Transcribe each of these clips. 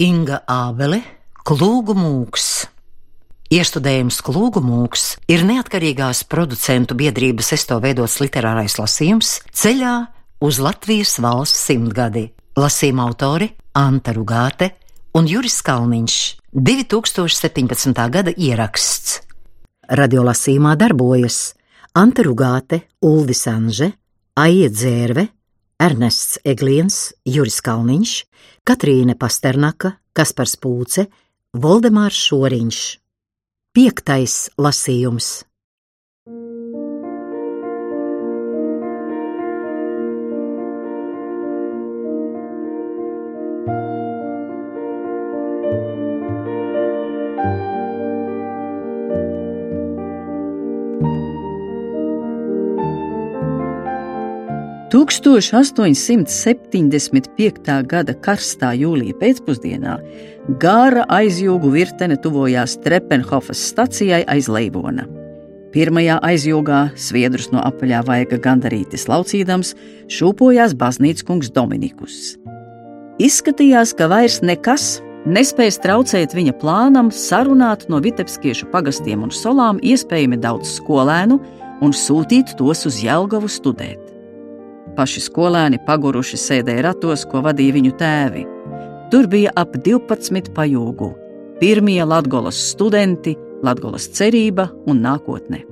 Inga Ābele, Klūgu mūks. Iestudējums Klūgu mūks ir neatkarīgās producentu biedrības esto veidots literārais lasījums ceļā uz Latvijas valsts simtgadi. Lasījuma autori Anta Rugāte un Juris Kalniņš. 2017. gada ieraksts. Radiolasījumā darbojas Anta Rugāte, Uldis Anže, Aija Dzērve, Ernests Egliens, Juris Kalniņš, Katrīne Pasternaka, Kaspars Pūce, Voldemārs Šoriņš. Piektais lasījums. 1875. gada karstā jūlija pēcpusdienā gara aizjūgu virtene tuvojās Trepenhofas stacijai aiz Leivona. Pirmajā aizjūgā sviedrus no apaļā vaiga gandarīti slaucīdams šūpojās baznīcas kungs Dominikus. Izskatījās, ka vairs nekas nespēja traucēt viņa plānam sarunāt no Vitebskiešu pagastiem un solām iespējami daudz skolēnu un sūtīt tos uz Jelgavu studēt. Paši skolēni paguruši sēdēja ratos, ko vadīja viņu tēvi. Tur bija ap 12 pajūgu. Pirmie Latvijas studenti, Latvijas cerība un nākotne.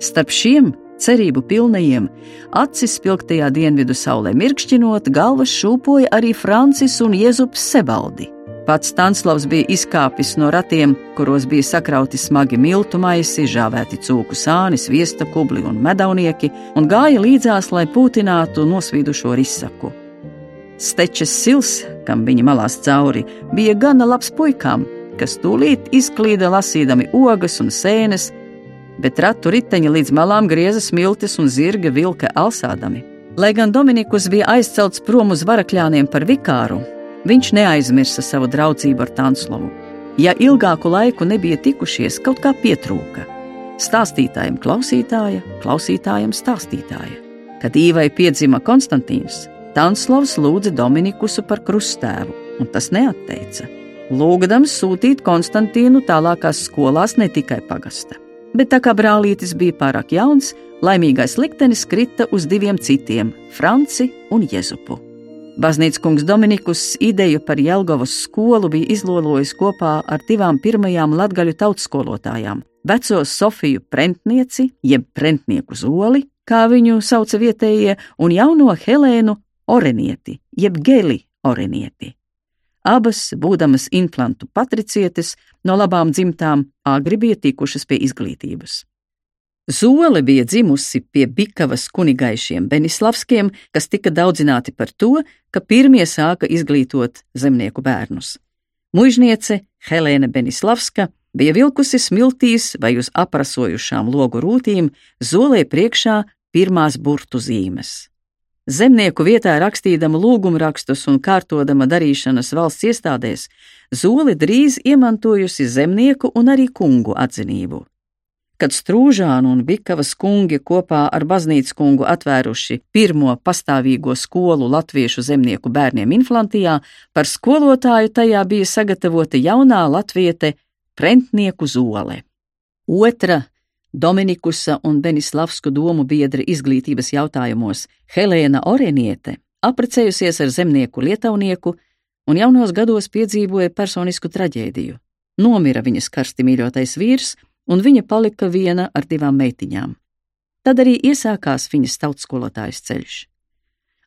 Starp šiem cerību pilnajiem, acis spilgtajā dienvidu saulē mirkšķinot, galvas šūpoja arī Francis un Jēzus Sebaldi. Pats Stanslavs bija izkāpis no ratiem, kuros bija sakrauti smagi miltu maisi, žāvēti cūku sānis, viesta kubli un medaunieki, un gāja līdzās, lai pūtinātu nosvīdušo risaku. Stečes sils, kam viņa malās cauri, bija gana labs puikām, kas tūlīt izklīda lasīdami ogas un sēnes, bet ratu riteņi līdz malām grieza smiltis un zirga vilka alsādami. Lai gan Dominikus bija aizcelts prom uz varakļāniem par vikāru, Viņš neaizmirsa savu draudzību ar Tanslovu. Ja ilgāku laiku nebija tikušies, kaut kā pietrūka. Stāstītājiem klausītāja, klausītājiem stāstītāja. Kad Īvai piedzima Konstantīns, Tanslovs lūdza Dominikusu par krustēvu, un tas neatteica. Lūgdams sūtīt Konstantīnu tālākās skolās ne tikai pagasta. Bet tā kā brālītis bija pārāk jauns, laimīgais liktenis krita uz diviem citiem - Franci un Jezupu. Baznīcas kungs Dominikus ideju par Jelgavas skolu bija izlolojis kopā ar divām pirmajām latgaļu tautskolotājām - veco Sofiju Prentnieci, jeb Prentnieku zoli, kā viņu sauca vietējie, un jauno Helēnu Orenieti, jeb Geli Orenieti. Abas, būdamas inflantu patricietes, no labām dzimtām, agri bija tikušas pie izglītības. Zole bija dzimusi pie Bikavas kunigaišiem Benislavskiem, kas tika daudzināti par to, ka pirmie sāka izglītot zemnieku bērnus. Mužniece Helēna Benislavska bija vilkusi smiltīs vai uz aprasojušām logu rūtīm zolē priekšā pirmās burtu zīmes. Zemnieku vietā rakstīdama lūgumrakstus un kārtodama darīšanas valsts iestādēs, Zoli drīz iemantojusi zemnieku un arī kungu atzinību kad Strūžānu un Bikavas kungi kopā ar baznīcas kungu atvēruši pirmo pastāvīgo skolu latviešu zemnieku bērniem Inflantijā, par skolotāju tajā bija sagatavota jaunā latviete Prentnieku zole. Otra Dominikusa un Benislavsku domu biedra izglītības jautājumos Helēna Oreniete apprecējusies ar zemnieku lietaunieku un jaunos gados piedzīvoja personisku traģēdiju. Nomira viņas karsti mīļotais vīrs, un viņa palika viena ar divām meitiņām. Tad arī iesākās viņas tautskolotājas ceļš.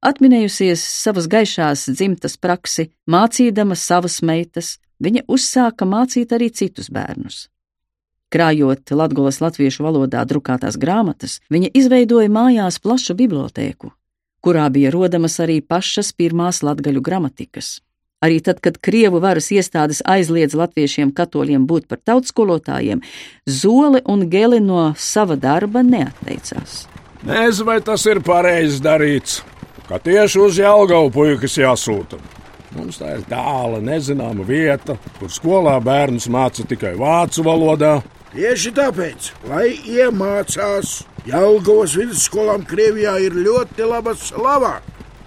Atminējusies savas gaišās dzimtas praksi, mācīdama savas meitas, viņa uzsāka mācīt arī citus bērnus. Krājot latgulas latviešu valodā drukātās grāmatas, viņa izveidoja mājās plašu bibliotēku, kurā bija rodamas arī pašas pirmās latgaļu gramatikas. Arī tad, kad Krievu varas iestādes aizliedz latviešiem katoļiem būt par tautskolotājiem, Zole un Geli no sava darba neatteicās. Nezinu, vai tas ir pareizi darīts, ka tieši uz Jālgavu puikas jāsūta. Mums tā ir tāla, nezināma vieta, kur skolā bērnus māca tikai vācu valodā. Tieši tāpēc, lai iemācās, Jālgavas vidusskolām Krievijā ir ļoti laba slava.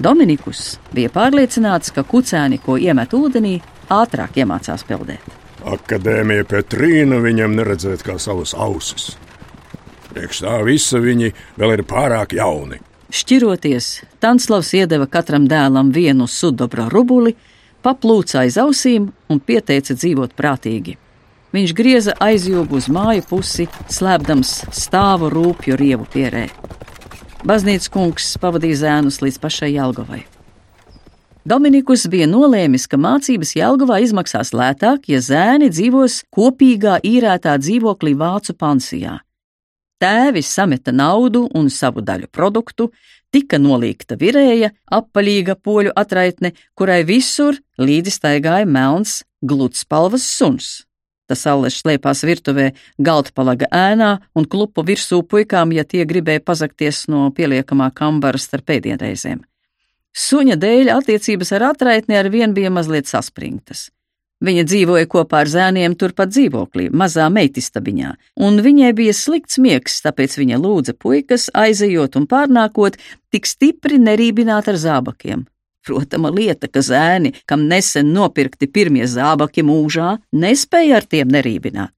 Dominikus bija pārliecināts, ka kucēni, ko iemet ūdenī, ātrāk iemācās peldēt. Akadēmija Petrīna viņam neredzēt kā savas ausis. Priekš tā visa viņi vēl ir pārāk jauni. Šķiroties, Tanslavs iedeva katram dēlam vienu sudobra rubuli, paplūca aiz ausīm un pieteica dzīvot prātīgi. Viņš grieza aizjūgu uz māju pusi, slēpdams stāvu rūpju rievu pierē. Baznīcas kungs pavadīja zēnus līdz pašai Jelgavai. Dominikus bija nolēmis, ka mācības Jelgavā izmaksās lētāk, ja zēni dzīvos kopīgā īrētā dzīvoklī Vācu pansijā. Tēvi sameta naudu un savu daļu produktu, tika nolīgta virēja, apaļīga poļu atraitne, kurai visur līdzi staigāja melns, gludspalvas suns. Tas allaž slēpās virtuvē, galdpalaga ēnā un klupu virsū puikām, ja tie gribēja pazakties no pieliekamā kambara starp ēdienreizēm. Suņa dēļ attiecības ar atraitni ar vien bija mazliet saspringtas. Viņa dzīvoja kopā ar zēniem turpat dzīvoklī, mazā meitistabiņā, un viņai bija slikts miegs, tāpēc viņa lūdza puikas, aizejot un pārnākot, tik stipri nerībināt ar zābakiem. Protama lieta, ka zēni, kam nesen nopirkti pirmie zābaki mūžā, nespēja ar tiem nerībināt.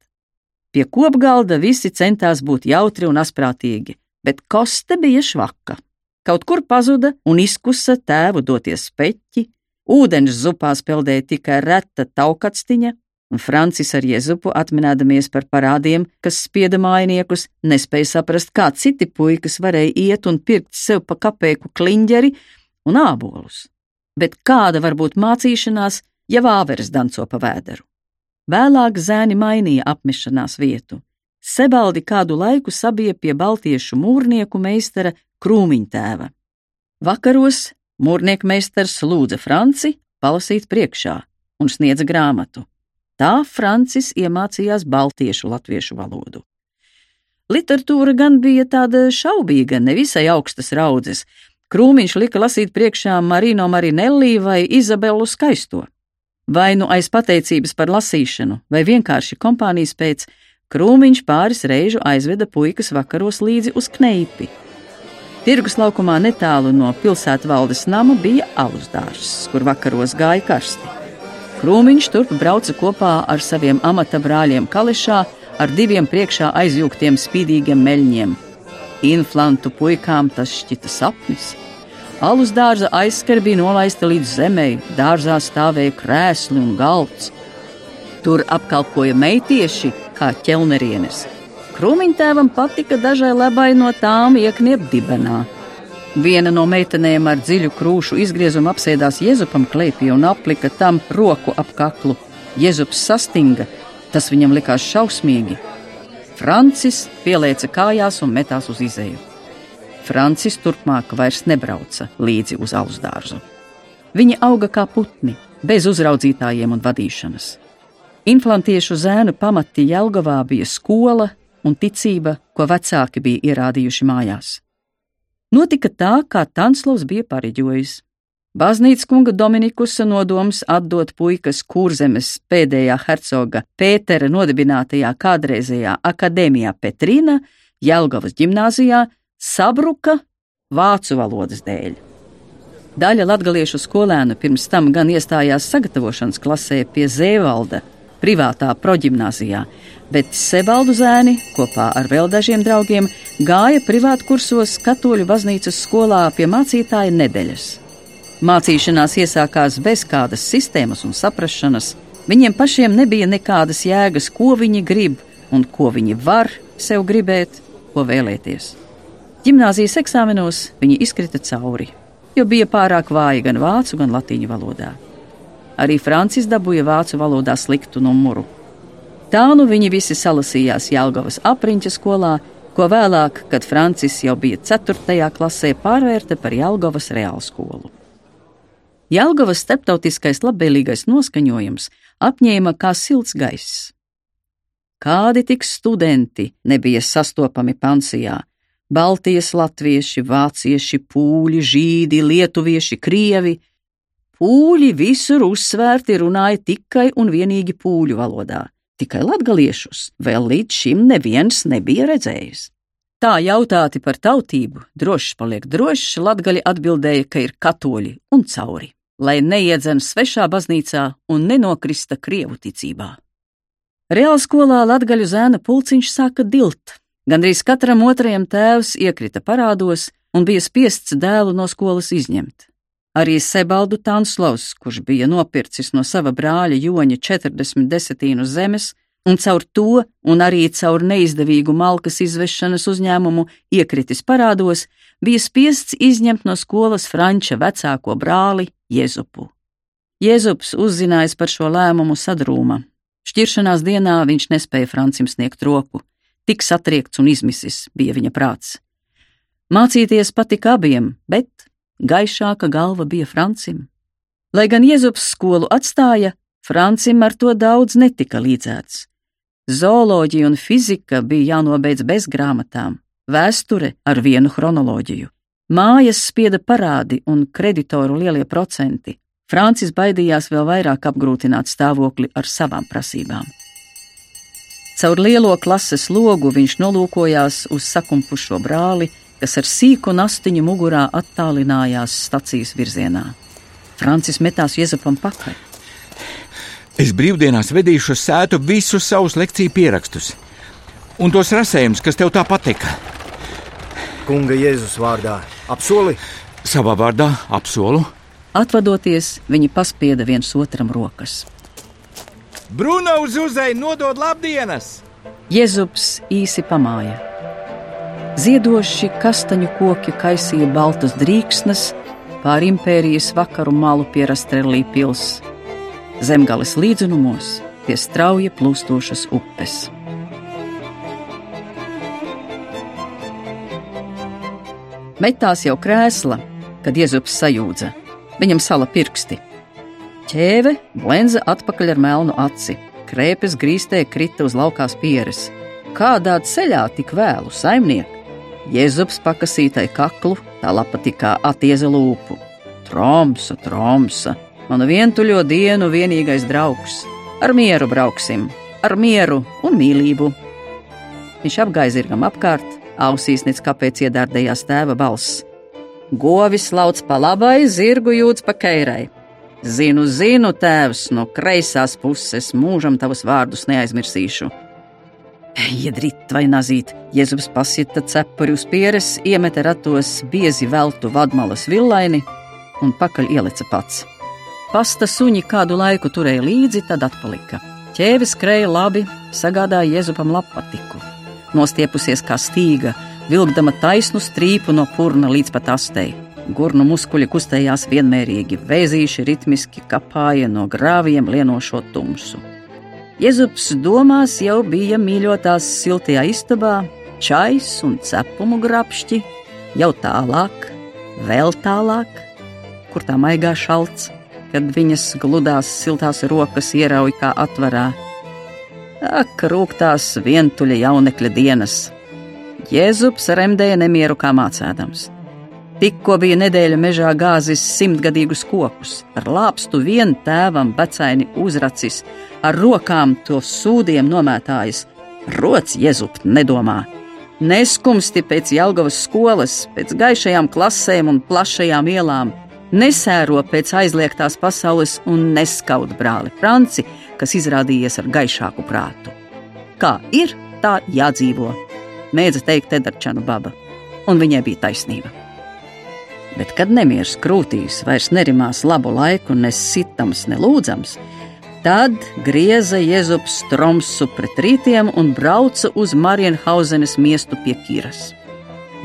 Pie kopgalda visi centās būt jautri un asprātīgi, bet koste bija švaka. Kaut kur pazuda un izkusa tēvu doties peķi, ūdens zupās peldēja tikai reta taukatstiņa, un Francis ar Jēzupu atminēdamies par parādiem, kas spieda mājiniekus, nespēja saprast, kā citi puikas varēja iet un pirkt sev pa kapeiku kliņģeri un ābolus bet kāda var būt mācīšanās, ja vāveres danco pa vēderu? Vēlāk zēni mainīja apmešanās vietu. Sebaldi kādu laiku sabija pie baltiešu mūrnieku meistara krūmiņtēva. Vakaros mūrnieku meistars lūdza Franci palasīt priekšā un sniedza grāmatu. Tā Francis iemācījās baltiešu latviešu valodu. Literatūra gan bija tāda šaubīga, nevisai augstas raudzes, Krūmiņš lika lasīt priekšā Marino Marinelli vai Izabelu Skaisto. Vai nu aiz pateicības par lasīšanu, vai vienkārši kompānijas pēc, Krūmiņš pāris reižu aizveda puikas vakaros līdzi uz kneipi. Tirgus laukumā netālu no pilsētvaldes nama bija alus dārzs, kur vakaros gāja karsti. Krūmiņš turp brauca kopā ar saviem amata brāļiem Kališā, ar diviem priekšā aizjūgtiem spīdīgiem meļņiem Inflantu puikām tas šķita sapnis. Alus dārza aizskara bija nolaista līdz zemei, dārzā stāvēja krēsli un galds. Tur apkalpoja meitieši kā ķelnerienes. Krūmiņtēvam patika dažai labai no tām iekniep dibenā. Viena no meitenēm ar dziļu krūšu izgriezumu apsēdās Jēzupam klēpī un aplika tam roku ap kaklu. Jēzups sastinga, tas viņam likās šausmīgi, Francis pielēca kājās un metās uz izēju. Francis turpmāk vairs nebrauca līdzi uz alus dārzu. Viņi auga kā putni, bez uzraudzītājiem un vadīšanas. Inflantiešu zēnu pamati Jelgavā bija skola un ticība, ko vecāki bija ierādījuši mājās. Notika tā, kā Tanslovs bija pareģojis. Baznīcas kunga Dominikusa nodoms atdot puikas kurzemes pēdējā hercoga Pētera nodibinātajā kādreizējā akadēmijā Petrīna, Jelgavas ģimnāzijā, sabruka vācu valodas dēļ. Daļa latgaliešu skolēnu pirms tam gan iestājās sagatavošanas klasē pie Zēvalda, privātā proģimnāzijā, bet Sebaldu zēni kopā ar vēl dažiem draugiem gāja privātkursos katoļu baznīcas skolā pie mācītāja nedēļas. Mācīšanās iesākās bez kādas sistēmas un saprašanas. Viņiem pašiem nebija nekādas jēgas, ko viņi grib un ko viņi var sev gribēt, ko vēlēties. Gimnāzijas eksāmenos viņi izkrita cauri, jo bija pārāk vāji gan vācu, gan latīņu valodā. Arī Francis dabūja vācu valodā sliktu numuru. Tā nu viņi visi salasījās Jālgavas apriņķa skolā, ko vēlāk, kad Francis jau bija 4. klasē, pārvērta par Jālgavas reālskolu. Jelgavas starptautiskais labvēlīgais noskaņojums apņēma kā silts gaiss. Kādi tik studenti nebija sastopami pansijā? Baltijas latvieši, vācieši, pūļi, žīdi, lietuvieši, krievi. Pūļi visur uzsvērti runāja tikai un vienīgi pūļu valodā, tikai latgaliešus vēl līdz šim neviens nebija redzējis. Tā jautāti par tautību, drošs paliek drošs, latgaļi atbildēja, ka ir katoļi un cauri. Lai neiedzen svešā baznīcā un nenokrista krievu ticībā. Reāla skolā latgaļu zēna pulciņš sāka dilt. Gandrīz katram otrajam tēvs iekrita parādos un bija spiests dēlu no skolas izņemt. Arī Sebaldu Tanslovs, kurš bija nopircis no sava brāļa joņa 40 desetīnu zemes, un caur to, un arī caur neizdevīgu malkas izvešanas uzņēmumu iekritis parādos, bija spiests izņemt no skolas Franča vecāko brāli Jezupu. Jezups uzzinājis par šo lēmumu sadrūma. Šķiršanās dienā viņš nespēja Francim sniegt roku, tik satriekts un izmisis bija viņa prāts. Mācīties patika abiem, bet gaišāka galva bija Francim. Lai gan Jēzus skolu atstāja, Francim ar to daudz netika līdzēts. Zooloģija un fizika bija jānobeidz bez grāmatām, vēsture ar vienu chronoloģiju. Mājas spieda parādi un kreditoru lielie procenti. Francis baidījās vēl vairāk apgrūtināt stāvokli ar savām prasībām. Caur lielo klases logu viņš nolūkojās uz sakumpušo brāli, kas ar sīku nastiņu mugurā attālinājās stacijas virzienā. Francis metās Jēzupam pakaļ. Es brīvdienās vedīšu uz sētu visus savus lekciju pierakstus un tos rasējumus, kas tev tā patika. Kunga Jēzus vārdā apsoli? Savā vārdā apsolu. Atvadoties, viņi paspieda viens otram rokas. Bruno uz uzēju nodod labdienas! Jēzus īsi pamāja. Ziedoši kastaņu koki kaisīja baltas drīksnes pār impērijas vakaru malu pie Rastrelī pilsētas zemgales līdzenumos pie strauji plūstošas upes. Metās jau krēsla, kad iezups sajūdza. Viņam sala pirksti. Ķēve blenza atpakaļ ar melnu aci. Krēpes grīstē krita uz laukās pieres. Kādā ceļā tik vēlu saimnieku? Jēzus pakasītai kaklu, tā lapa tikā atieza lūpu. Tromsa, tromsa, manu vientuļo dienu vienīgais draugs. Ar mieru brauksim, ar mieru un mīlību. Viņš apgāja zirgam apkārt, ausīs nec kāpēc iedārdējās tēva balss. Govis lauc pa labai, zirgu jūdz pa keirai. Zinu, zinu, tēvs, no kreisās puses mūžam tavus vārdus neaizmirsīšu. Iedrīt vai nazīt, Jēzus pasita cepuri uz pieres, iemeta ratos biezi veltu vadmalas villaini un pakaļ ielica pats. Pasta suņi kādu laiku turēja līdzi, tad atpalika. Ķēvis skrēja labi, sagādāja Jēzupam lapatiku. Nostiepusies kā stīga, vilkdama taisnu strīpu no purna līdz pat astei. Gurnu muskuļi kustējās vienmērīgi, vēzīši ritmiski kapāja no grāviem lienošo tumsu. Jēzus domās jau bija mīļotās siltajā istabā, čais un cepumu grapšķi, jau tālāk, vēl tālāk, kur tā maigā šalts kad viņas gludās siltās rokas ierauj kā atvarā. Ak, rūktās vientuļa jaunekļa dienas! Jēzus remdēja nemieru kā mācēdams. Tikko bija nedēļa mežā gāzis simtgadīgus kokus, ar lāpstu vien tēvam becaini uzracis, ar rokām to sūdiem nomētājis. Rots Jēzus nedomā. Neskumsti pēc Jelgavas skolas, pēc gaišajām klasēm un plašajām ielām, nesēro pēc aizliegtās pasaules un neskaud brāli Franci, kas izrādījies ar gaišāku prātu. Kā ir, tā jādzīvo, mēdza teikt Edarčana baba, un viņai bija taisnība. Bet, kad nemieris krūtīs vairs nerimās labu laiku, ne sitams, ne lūdzams, tad grieza Jēzus tromsu pret rītiem un brauca uz Marienhausenes miestu pie Kīras.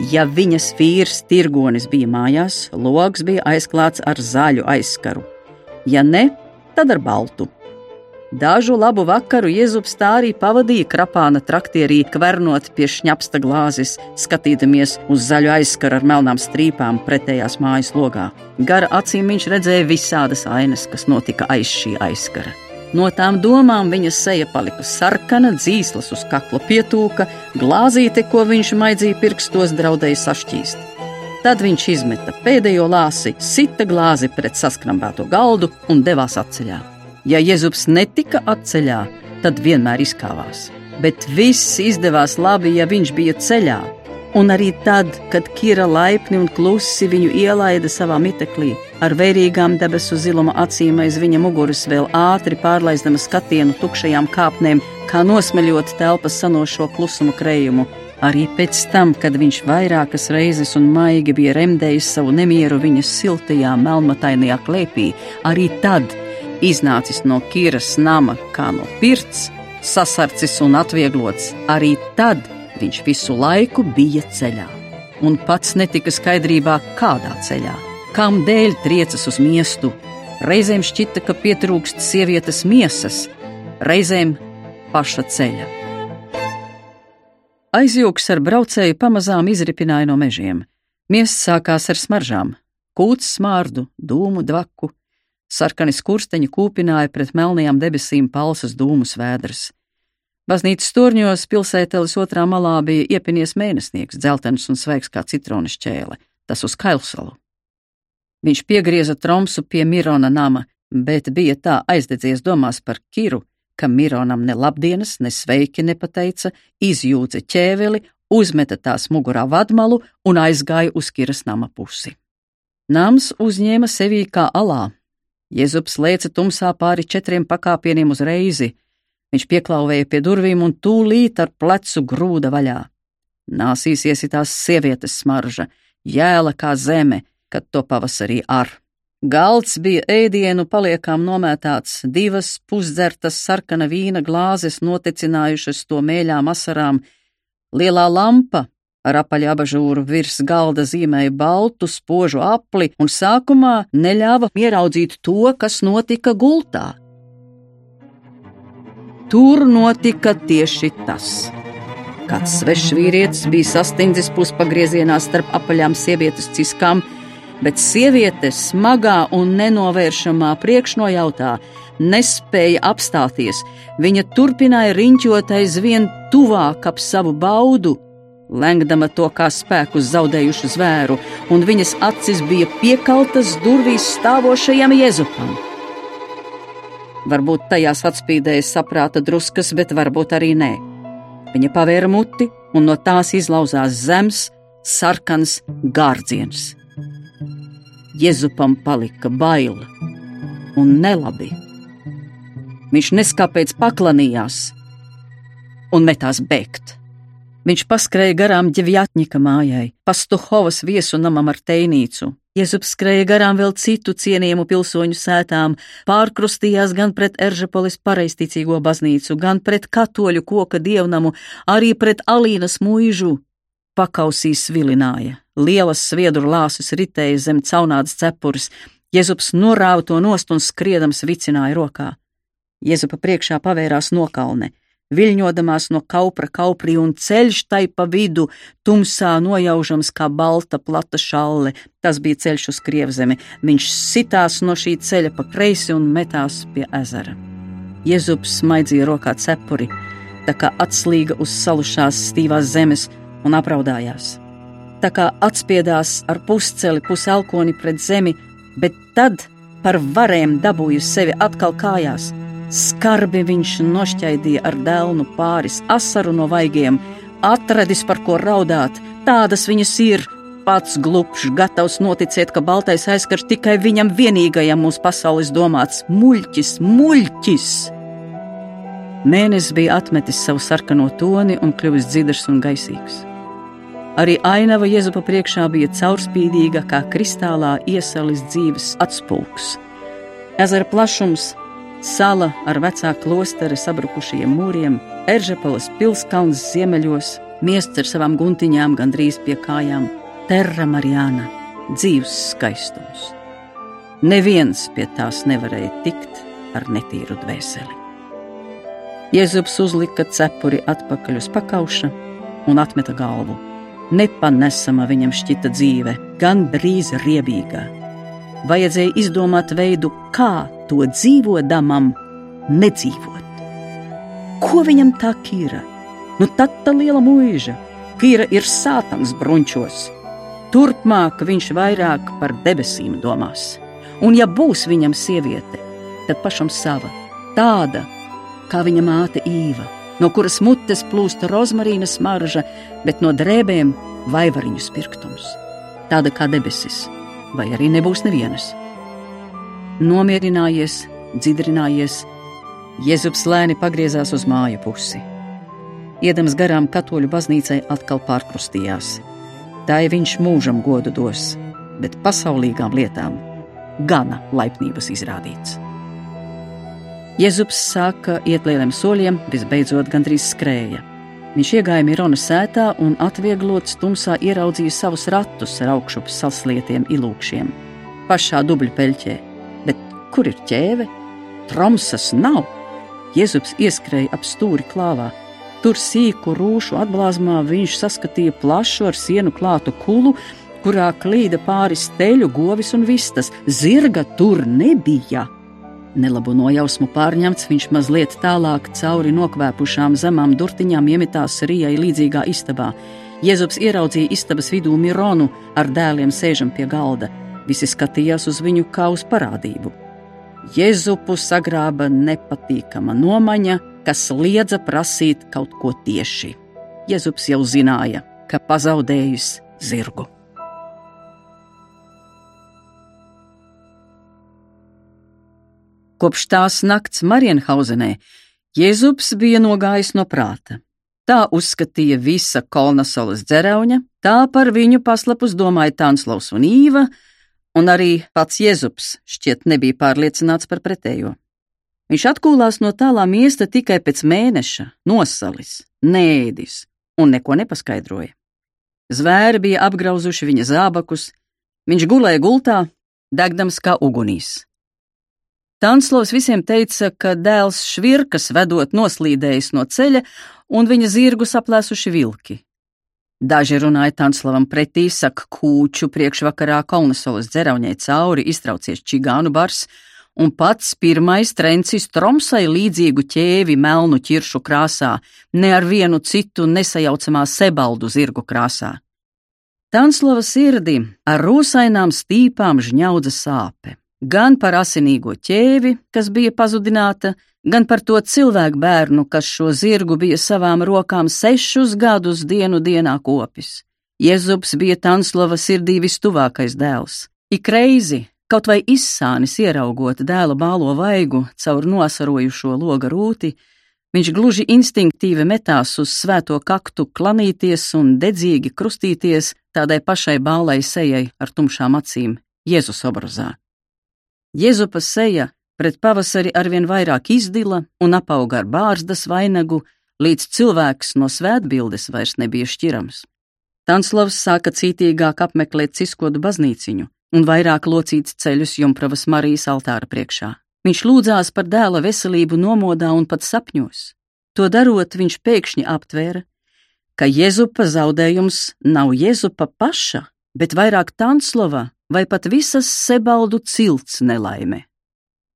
Ja viņas vīrs tirgonis bija mājās, logs bija aizklāts ar zaļu aizskaru. Ja ne, tad ar baltu. Dažu labu vakaru Jēzus tā arī pavadīja krapāna traktierī, kvernot pie šņapsta glāzes, skatīdamies uz zaļu aizskaru ar melnām strīpām pretējās mājas logā. Gara acīm viņš redzēja visādas ainas, kas notika aiz šī aizskara. No tām domām viņa seja palika sarkana, dzīslas uz kakla pietūka, glāzīte, ko viņš maidzīja pirkstos, draudēja sašķīst. Tad viņš izmeta pēdējo lāsi, sita glāzi pret saskrambēto galdu un devās atceļā. Ja Jēzus netika atceļā, tad vienmēr izkāvās. Bet viss izdevās labi, ja viņš bija ceļā. Un arī tad, kad Kira laipni un klusi viņu ielaida savā miteklī, ar vērīgām debesu ziluma acīm aiz viņa muguras vēl ātri pārlaizdama skatienu tukšajām kāpnēm, kā nosmeļot telpas sanošo klusumu krējumu. Arī pēc tam, kad viņš vairākas reizes un maigi bija remdējis savu nemieru viņas siltajā, melnmatainajā klēpī, arī tad, iznācis no Kīras nama kā no pirts, sasarcis un atvieglots, arī tad viņš visu laiku bija ceļā. Un pats netika skaidrībā, kādā ceļā kam dēļ triecas uz miestu. Reizēm šķita, ka pietrūkst sievietes miesas, reizēm paša ceļa. Aizjūgs ar braucēju pamazām izripināja no mežiem. Miests sākās ar smaržām, kūts smārdu, dūmu dvaku, sarkani skursteņi kūpināja pret melnajām debesīm palsas dūmu svēdras. Baznīcas torņos pilsētelis otrā malā bija iepinies mēnesnieks, dzeltens un svaigs kā citronas ķēle, tas uz Kailsalu. Viņš piegrieza tromsu pie Mirona nama, bet bija tā aizdedzies domās par Kiru, ka Mironam ne labdienas, ne sveiki nepateica, izjūdza ķēveli, uzmeta tās mugurā vadmalu un aizgāja uz Kiras nama pusi. Nams uzņēma sevī kā alā. Jēzus lēca tumsā pāri četriem pakāpieniem uz reizi. Viņš pieklauvēja pie durvīm un tūlīt ar plecu grūda vaļā. Nāsīs iesitās sievietes smarža, jēla kā zeme, kad to pavasarī ar. Galds bija ēdienu paliekām nomētāts, divas pusdzertas sarkana vīna glāzes notecinājušas to mēļām asarām, lielā lampa ar apaļu abažūru virs galda zīmēja baltu, spožu apli un sākumā neļāva ieraudzīt to, kas notika gultā. Tur notika tieši tas. Kāds svešs vīrietis bija sastindzis puspagriezienā starp apaļām sievietes ciskām, bet sieviete smagā un nenovēršamā priekšnojautā nespēja apstāties. Viņa turpināja riņķot aizvien tuvāk ap savu baudu, lengdama to kā spēku zaudējušu zvēru, un viņas acis bija piekaltas durvīs stāvošajam jēzupam. Varbūt tajās atspīdēja saprāta druskas, bet varbūt arī nē. Viņa pavēra muti, un no tās izlauzās zems, sarkans gārdziens. Jēzupam palika baila un nelabi. Viņš neskāpēc paklanījās un metās bēgt. Viņš paskrēja garām ģevjatņika mājai, pastuhovas viesu namam ar teinīcu. Jēzus skrēja garām vēl citu cienījumu pilsoņu sētām, pārkrustījās gan pret Eržapolis pareisticīgo baznīcu, gan pret katoļu koka dievnamu, arī pret Alīnas mūžu. Pakausīs vilināja, Lielas sviedru lāsus ritēja zem caunādas cepures, Jēzus norāva to nost un skriedams vicināja rokā. Jēzupa priekšā pavērās nokalne, viļņodamās no kaupra kauprī un ceļš tai pa vidu, tumsā nojaužams kā balta plata šalle. Tas bija ceļš uz krievzemi. Viņš sitās no šī ceļa pa kreisi un metās pie ezera. Jēzus smaidzīja rokā cepuri, tā kā atslīga uz salušās stīvās zemes un apraudājās tā kā atspiedās ar pusceli puselkoni pret zemi, bet tad par varēm dabūju sevi atkal kājās. Skarbi viņš nošķaidīja ar dēlnu pāris asaru no vaigiem, atradis par ko raudāt, tādas viņas ir. Pats glupšs, gatavs noticēt, ka baltais aizskars tikai viņam vienīgajam mūsu pasaules domāts - muļķis, muļķis! Mēnesis bija atmetis savu sarkano toni un kļuvis dzirdams un gaisīgs. Arī ainava Jēzupa priekšā bija caurspīdīga kā kristālā iesalis dzīves atspūgs. Ezera plašums, sala ar vecā klostera sabrukušajiem mūriem, Eržepalas pilskalns ziemeļos, miests ar savām guntiņām gandrīz pie kājām, Terra Marijāna, dzīves skaistums. Neviens pie tās nevarēja tikt ar netīru dvēseli. Jēzus uzlika cepuri atpakaļ uz pakauša un atmeta galvu Nepanesama viņam šķita dzīve, gan drīz riebīga. Vajadzēja izdomāt veidu, kā to dzīvodamam nedzīvot. Ko viņam tā kīra? Nu, tad tā liela mūža. Kīra ir sātans brunčos. Turpmāk viņš vairāk par debesīm domās. Un, ja būs viņam sieviete, tad pašam sava, tāda kā viņa māte Īva no kuras mutes plūsta rozmarīna smarža, bet no drēbēm vaivariņu spirktums. Tāda kā debesis, vai arī nebūs nevienas. Nomierinājies, dzidrinājies, Jēzus lēni pagriezās uz māju pusi. Iedams garām katoļu baznīcai atkal pārkrustījās. Tā ir viņš mūžam godu dos, bet pasaulīgām lietām gana laipnības izrādīts. Jēzus sāka iet lieliem soļiem, visbeidzot gandrīz skrēja. Viņš iegāja Mirona sētā un atvieglots tumsā ieraudzīja savus ratus ar augšup saslietiem ilūkšiem. Pašā dubļu peļķē, kur ir ķēve? Tromsas nav! Jēzus ieskrēja ap stūri klāvā. Tur sīku rūšu atblāzmā viņš saskatīja plašu ar sienu klātu kulu, kurā klīda pāri steļu, govis un vistas. Zirga tur nebija. Nelabu nojausmu pārņemts, viņš mazliet tālāk cauri nokvēpušām zemām durtiņām iemitās Rijai līdzīgā istabā. Jēzus ieraudzīja istabas vidū Mironu ar dēliem sēžam pie galda. Visi skatījās uz viņu kā uz parādību. Jēzupu sagrāba nepatīkama nomaņa, kas liedza prasīt kaut ko tieši. Jēzus jau zināja, ka pazaudējis zirgu. Kopš tās nakts Marienhausenē Jēzus bija nogājis no prāta. Tā uzskatīja visa Kolnasolas dzerauņa, tā par viņu paslapus domāja Tānslavs un Īva, un arī pats Jēzus šķiet nebija pārliecināts par pretējo. Viņš atkūlās no tālā miesta tikai pēc mēneša, nosalis, nēdis un neko nepaskaidroja. Zvēri bija apgrauzuši viņa zābakus, viņš gulēja gultā, degdams kā ugunīs. Tanslovs visiem teica, ka dēls švirkas vedot noslīdējis no ceļa un viņa zirgu saplēsuši vilki. Daži runāja Tanslavam pretī, saka kūču priekšvakarā Kolnesolas dzerauņai cauri iztraucies čigānu bars, un pats pirmais trencis tromsai līdzīgu ķēvi melnu ķiršu krāsā, ne ar vienu citu nesajaucamā sebaldu zirgu krāsā. Tanslava sirdī ar rūsainām stīpām žņaudza sāpe gan par asinīgo ķēvi, kas bija pazudināta, gan par to cilvēku bērnu, kas šo zirgu bija savām rokām sešus gadus dienu dienā kopis. Jēzus bija Tanslava sirdī vistuvākais dēls. Ik reizi, kaut vai izsānis ieraugot dēla bālo vaigu caur nosarojušo loga rūti, viņš gluži instinktīvi metās uz svēto kaktu klanīties un dedzīgi krustīties tādai pašai bālai sejai ar tumšām acīm, Jēzus obrazā. Jēzupa seja pret pavasari arvien vairāk izdila un apauga ar bārzdas vainagu, līdz cilvēks no svētbildes vairs nebija šķirams. Tanslavs sāka cītīgāk apmeklēt ciskodu baznīciņu un vairāk locīts ceļus Jumpravas Marijas altāra priekšā. Viņš lūdzās par dēla veselību nomodā un pat sapņos. To darot, viņš pēkšņi aptvēra, ka Jēzupa zaudējums nav Jēzupa paša, bet vairāk Tanslava vai pat visas sebaldu cilts nelaime.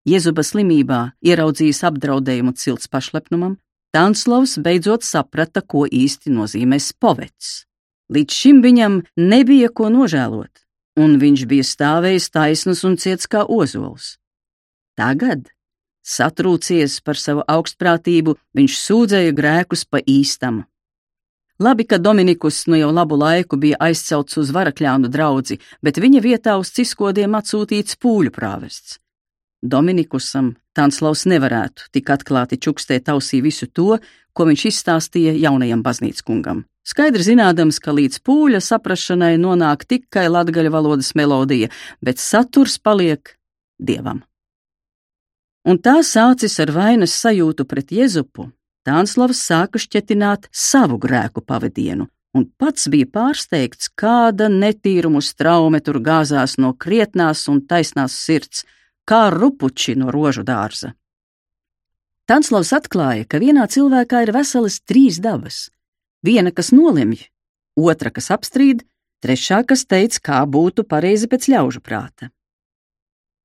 Jēzuba slimībā ieraudzījis apdraudējumu cilts pašlepnumam, Tanslavs beidzot saprata, ko īsti nozīmē spovets. Līdz šim viņam nebija ko nožēlot, un viņš bija stāvējis taisnus un ciets kā ozols. Tagad, satrūcies par savu augstprātību, viņš sūdzēja grēkus pa īstam Labi, ka Dominikus nu jau labu laiku bija aizcelts uz varakļānu draugu, bet viņa vietā uz ciskodiem atsūtīts pūļu prāvests. Dominikusam Tanslavs nevarētu tik atklāti čukstēt ausī visu to, ko viņš izstāstīja jaunajam baznīckungam. Skaidri zinādams, ka līdz pūļa saprašanai nonāk tikai latgaļu valodas melodija, bet saturs paliek dievam. Un tā sācis ar vainas sajūtu pret Jezupu, Tānslavs sāka šķetināt savu grēku pavadienu, un pats bija pārsteigts, kāda netīrumu straume tur gāzās no krietnās un taisnās sirds, kā rupuči no rožu dārza. Tanslavs atklāja, ka vienā cilvēkā ir veselas trīs dabas - viena, kas nolemj, otra, kas apstrīd, trešā, kas teica, kā būtu pareizi pēc ļaužu prāta.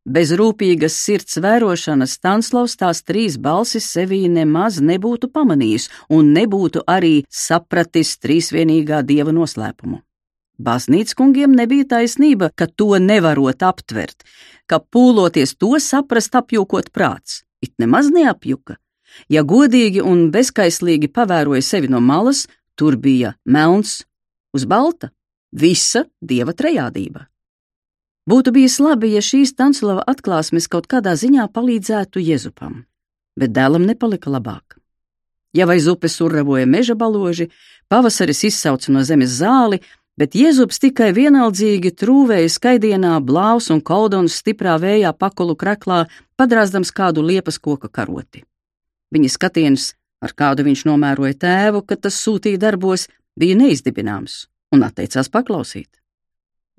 Bez rūpīgas sirds vērošanas Stanslavs tās trīs balsis sevī nemaz nebūtu pamanījis un nebūtu arī sapratis trīsvienīgā dieva noslēpumu. Baznīcas kungiem nebija taisnība, ka to nevarot aptvert, ka pūloties to saprast apjūkot prāts, it nemaz neapjuka. Ja godīgi un bezkaislīgi pavēroja sevi no malas, tur bija melns uz balta, visa dieva trejādība. Būtu bijis labi, ja šīs Tanslava atklāsmes kaut kādā ziņā palīdzētu Jezupam, bet dēlam nepalika labāk. Jau aiz upes urravoja meža baloži, pavasaris izsauca no zemes zāli, bet Jēzus tikai vienaldzīgi trūvēja skaidienā, blāvs un kaudons stiprā vējā pakulu kreklā, padrāzdams kādu liepas koka karoti. Viņa skatiens, ar kādu viņš nomēroja tēvu, kad tas sūtīja darbos, bija neizdibināms un atteicās paklausīt.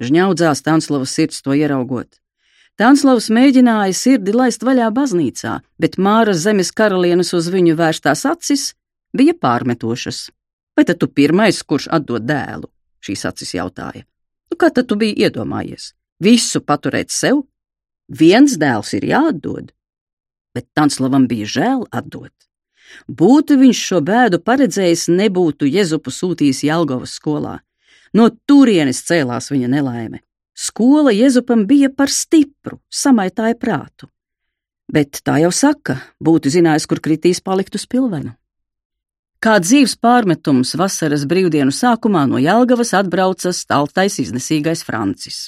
Žņaudzās Tanslavas sirds to ieraugot. Tanslavs mēģināja sirdi laist vaļā baznīcā, bet Māras zemes karalienes uz viņu vērstās acis bija pārmetošas. Vai tad tu pirmais, kurš atdod dēlu? Šīs acis jautāja. Nu, kā tad tu biji iedomājies? Visu paturēt sev? Viens dēls ir jāatdod, bet Tanslavam bija žēl atdot. Būtu viņš šo bēdu paredzējis, nebūtu Jezupu sūtījis Jelgavas skolā. No turienes cēlās viņa nelaime. Skola Jēzupam bija par stipru, samaitāja prātu. Bet tā jau saka, būtu zinājis, kur kritīs palikt uz pilvenu. Kā dzīves pārmetums vasaras brīvdienu sākumā no Jelgavas atbrauca staltais iznesīgais Francis.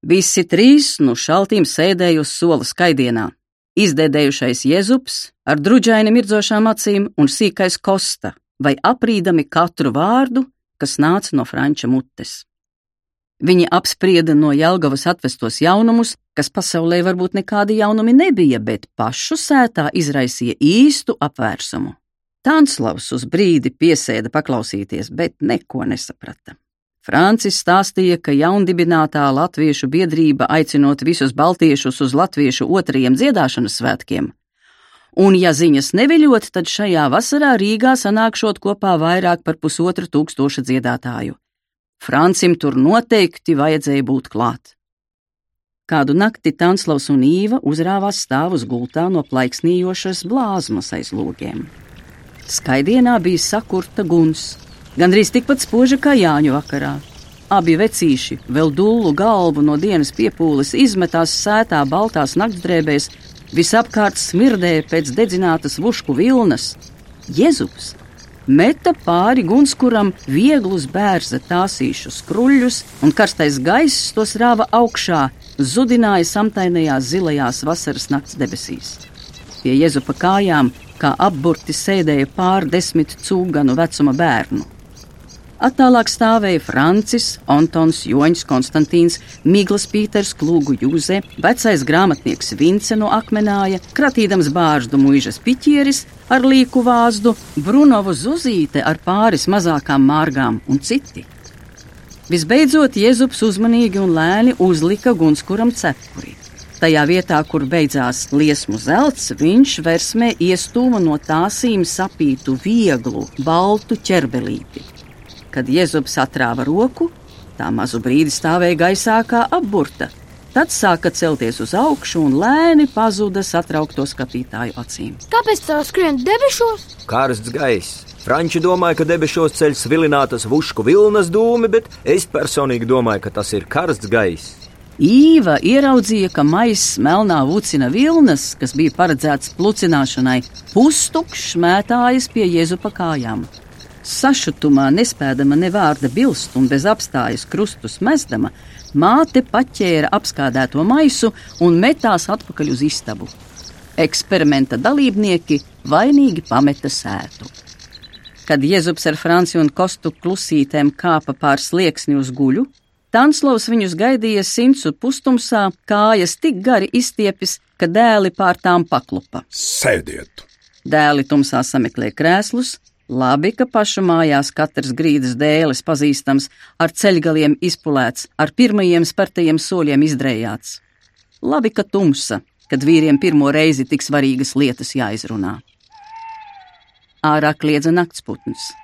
Visi trīs no šaltīm sēdēja uz sola skaidienā. Izdēdējušais Jēzups ar druģaini mirdzošām acīm un sīkais Kosta, vai aprīdami katru vārdu, kas nāca no franča mutes. Viņi apsprieda no Jelgavas atvestos jaunumus, kas pasaulē varbūt nekādi jaunumi nebija, bet pašu sētā izraisīja īstu apvērsumu. Tanslavs uz brīdi piesēda paklausīties, bet neko nesaprata. Francis stāstīja, ka jaundibinātā latviešu biedrība aicinot visus baltiešus uz latviešu otrajiem dziedāšanas svētkiem, un ja ziņas neviļot, tad šajā vasarā Rīgā sanākšot kopā vairāk par pusotru tūkstošu dziedātāju. Francim tur noteikti vajadzēja būt klāt. Kādu nakti Tanslavs un Īva uzrāvās stāvus gultā no plaiksnījošas blāzmas aiz logiem. Skaidienā bija sakurta guns, gandrīz tikpat spoža kā Jāņu vakarā. Abi vecīši, vēl dullu galvu no dienas piepūles, izmetās sētā baltās naktsdrēbēs, visapkārt smirdēja pēc dedzinātas vušku vilnas. Jēzus meta pāri gunskuram vieglus bērza tāsīšus kruļus, un karstais gaiss tos rāva augšā, zudināja samtainajās zilajās vasaras nakts debesīs. Pie Jēzupa kājām, kā apburti, sēdēja pārdesmit cūganu vecuma bērnu. Attālāk stāvēja Francis, Antons, Joņš, Konstantīns, Migls, Pīters, Klūgu Jūze, vecais grāmatnieks Vince no Akmenāja, kratīdams bāždu muižas piķieris ar līku vāzdu, Brunovu zuzīte ar pāris mazākām mārgām un citi. Visbeidzot, Jēzus uzmanīgi un lēni uzlika gunskuram cepuri. Tajā vietā, kur beidzās liesmu zelts, viņš versmē iestūma no tāsīm sapītu vieglu, baltu ķerbelīti. Kad Jēzus atrāva roku, tā mazu brīdi stāvēja gaisā kā apburta. Tad sāka celties uz augšu un lēni pazuda satraukto skatītāju acīm. Kāpēc tā skrien debešos? Karsts gaiss. Franči domāja, ka debesīs ceļ svilinātas vušku vilnas dūmi, bet es personīgi domāju, ka tas ir karsts gaiss. Īva ieraudzīja, ka maiss melnā vucina vilnas, kas bija paredzēts plucināšanai, pustukšs mētājas pie Jēzupa kājām. Sašutumā, nespēdama ne vārda bilst un bez apstājas krustus mezdama, māte paķēra apskādēto maisu un metās atpakaļ uz istabu. Eksperimenta dalībnieki vainīgi pameta sētu. Kad Jēzus ar Franciju un Kostu klusītēm kāpa pār slieksni uz guļu, Tanslovs viņus gaidīja simts pustumsā, kājas tik gari izstiepis, ka dēli pār tām paklupa. Sēdiet! Dēli tumsā sameklē krēslus, Labi, ka pašu mājās katrs grīdas dēlis pazīstams, ar ceļgaliem izpulēts, ar pirmajiem spērtajiem soļiem izdrējāts. Labi, ka tumsa, kad vīriem pirmo reizi tik svarīgas lietas jāizrunā. Ārā kliedza naktsputns.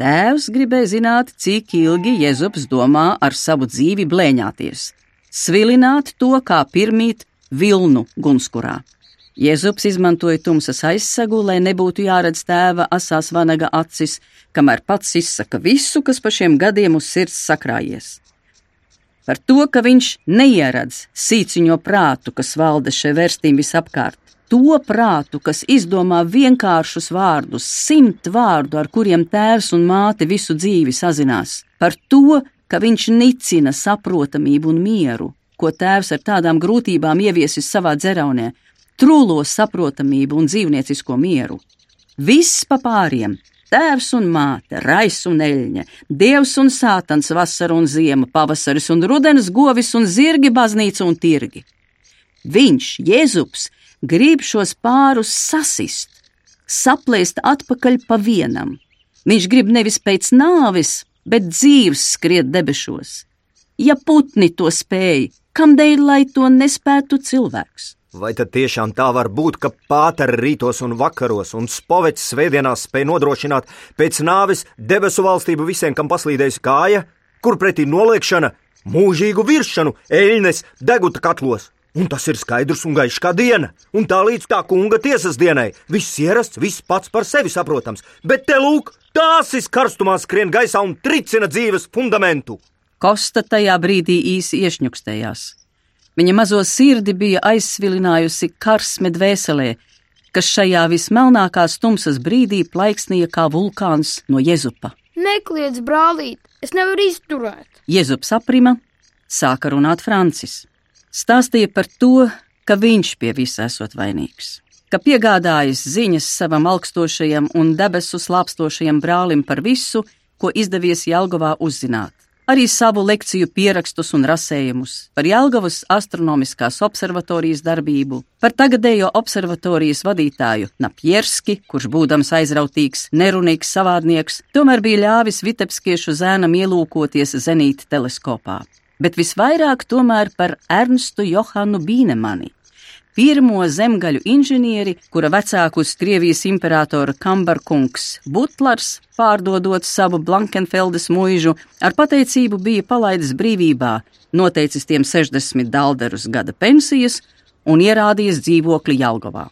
Tēvs gribēja zināt, cik ilgi Jēzus domā ar savu dzīvi blēņāties, svilināt to kā pirmīt vilnu gunskurā. Jēzus izmantoja tumsas aizsegu, lai nebūtu jāredz tēva asās vanaga acis, kamēr pats izsaka visu, kas pa šiem gadiem uz sirds sakrājies. Par to, ka viņš neieredz sīciņo prātu, kas valda šai vērstīm visapkārt, to prātu, kas izdomā vienkāršus vārdus, simt vārdu, ar kuriem tēvs un māte visu dzīvi sazinās, par to, ka viņš nicina saprotamību un mieru, ko tēvs ar tādām grūtībām ieviesis savā dzeraunē - trūlo saprotamību un dzīvniecisko mieru. Viss pa pāriem - tēvs un māte, rais un eļņa, dievs un sātans, vasara un ziema, pavasaris un rudens, govis un zirgi, baznīca un tirgi. Viņš, Jēzus, grib šos pārus sasist, saplēst atpakaļ pa vienam. Viņš grib nevis pēc nāves, bet dzīves skriet debesīs. Ja putni to spēja, kamdēļ lai to nespētu cilvēks? Vai tad tiešām tā var būt, ka pāteri rītos un vakaros un spovets svētdienās spēj nodrošināt pēc nāves debesu valstību visiem, kam paslīdējusi kāja, kur pretī noliekšana, mūžīgu virsšanu, eļnes, deguta katlos? Un tas ir skaidrs un gaišs kā diena, un tā līdz tā kunga tiesas dienai. Viss ierasts, viss pats par sevi saprotams, bet te lūk, tās ir karstumā skrien gaisā un tricina dzīves fundamentu. Kosta tajā brīdī īsi iešņukstējās. Viņa mazo sirdi bija aizsvilinājusi karsme dvēselē, kas šajā vismelnākās tumsas brīdī plaiksnīja kā vulkāns no Jezupa. Nekliedz, brālīt, es nevaru izturēt. Jezups aprima, sāka runāt Francis. Stāstīja par to, ka viņš pie visa esot vainīgs, ka piegādājis ziņas savam augstošajam un debesu slāpstošajam brālim par visu, ko izdevies Jelgavā uzzināt arī savu lekciju pierakstus un rasējumus, par Jelgavas astronomiskās observatorijas darbību, par tagadējo observatorijas vadītāju Napjerski, kurš būdams aizrautīgs, nerunīgs savādnieks, tomēr bija ļāvis Vitebskiešu zēnam ielūkoties zenīta teleskopā. Bet visvairāk tomēr par Ernstu Johanu Bīnemani, pirmo zemgaļu inženieri, kura vecākus Krievijas imperatora Kambarkungs Butlers, pārdodot savu Blankenfeldes mūžu, ar pateicību bija palaidis brīvībā, noteicis tiem 60 dalderus gada pensijas un ierādījis dzīvokli Jelgavā.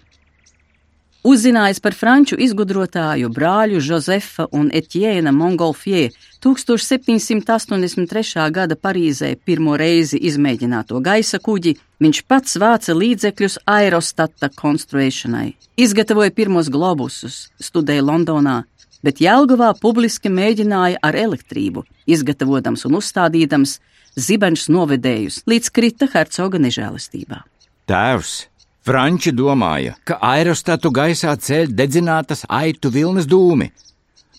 Uzzinājis par franču izgudrotāju brāļu Josefa un Etiēna Mongolfie 1783. gada Parīzē pirmo reizi izmēģināto gaisa kuģi, viņš pats vāca līdzekļus aerostata konstruēšanai, izgatavoja pirmos globusus, studēja Londonā, bet Jelgavā publiski mēģināja ar elektrību, izgatavotams un uzstādīdams zibenšus novedējus, līdz krita hercoga nežēlistībā. Tēvs! Franči domāja, ka aerostatu gaisā ceļ dedzinātas aitu vilnas dūmi.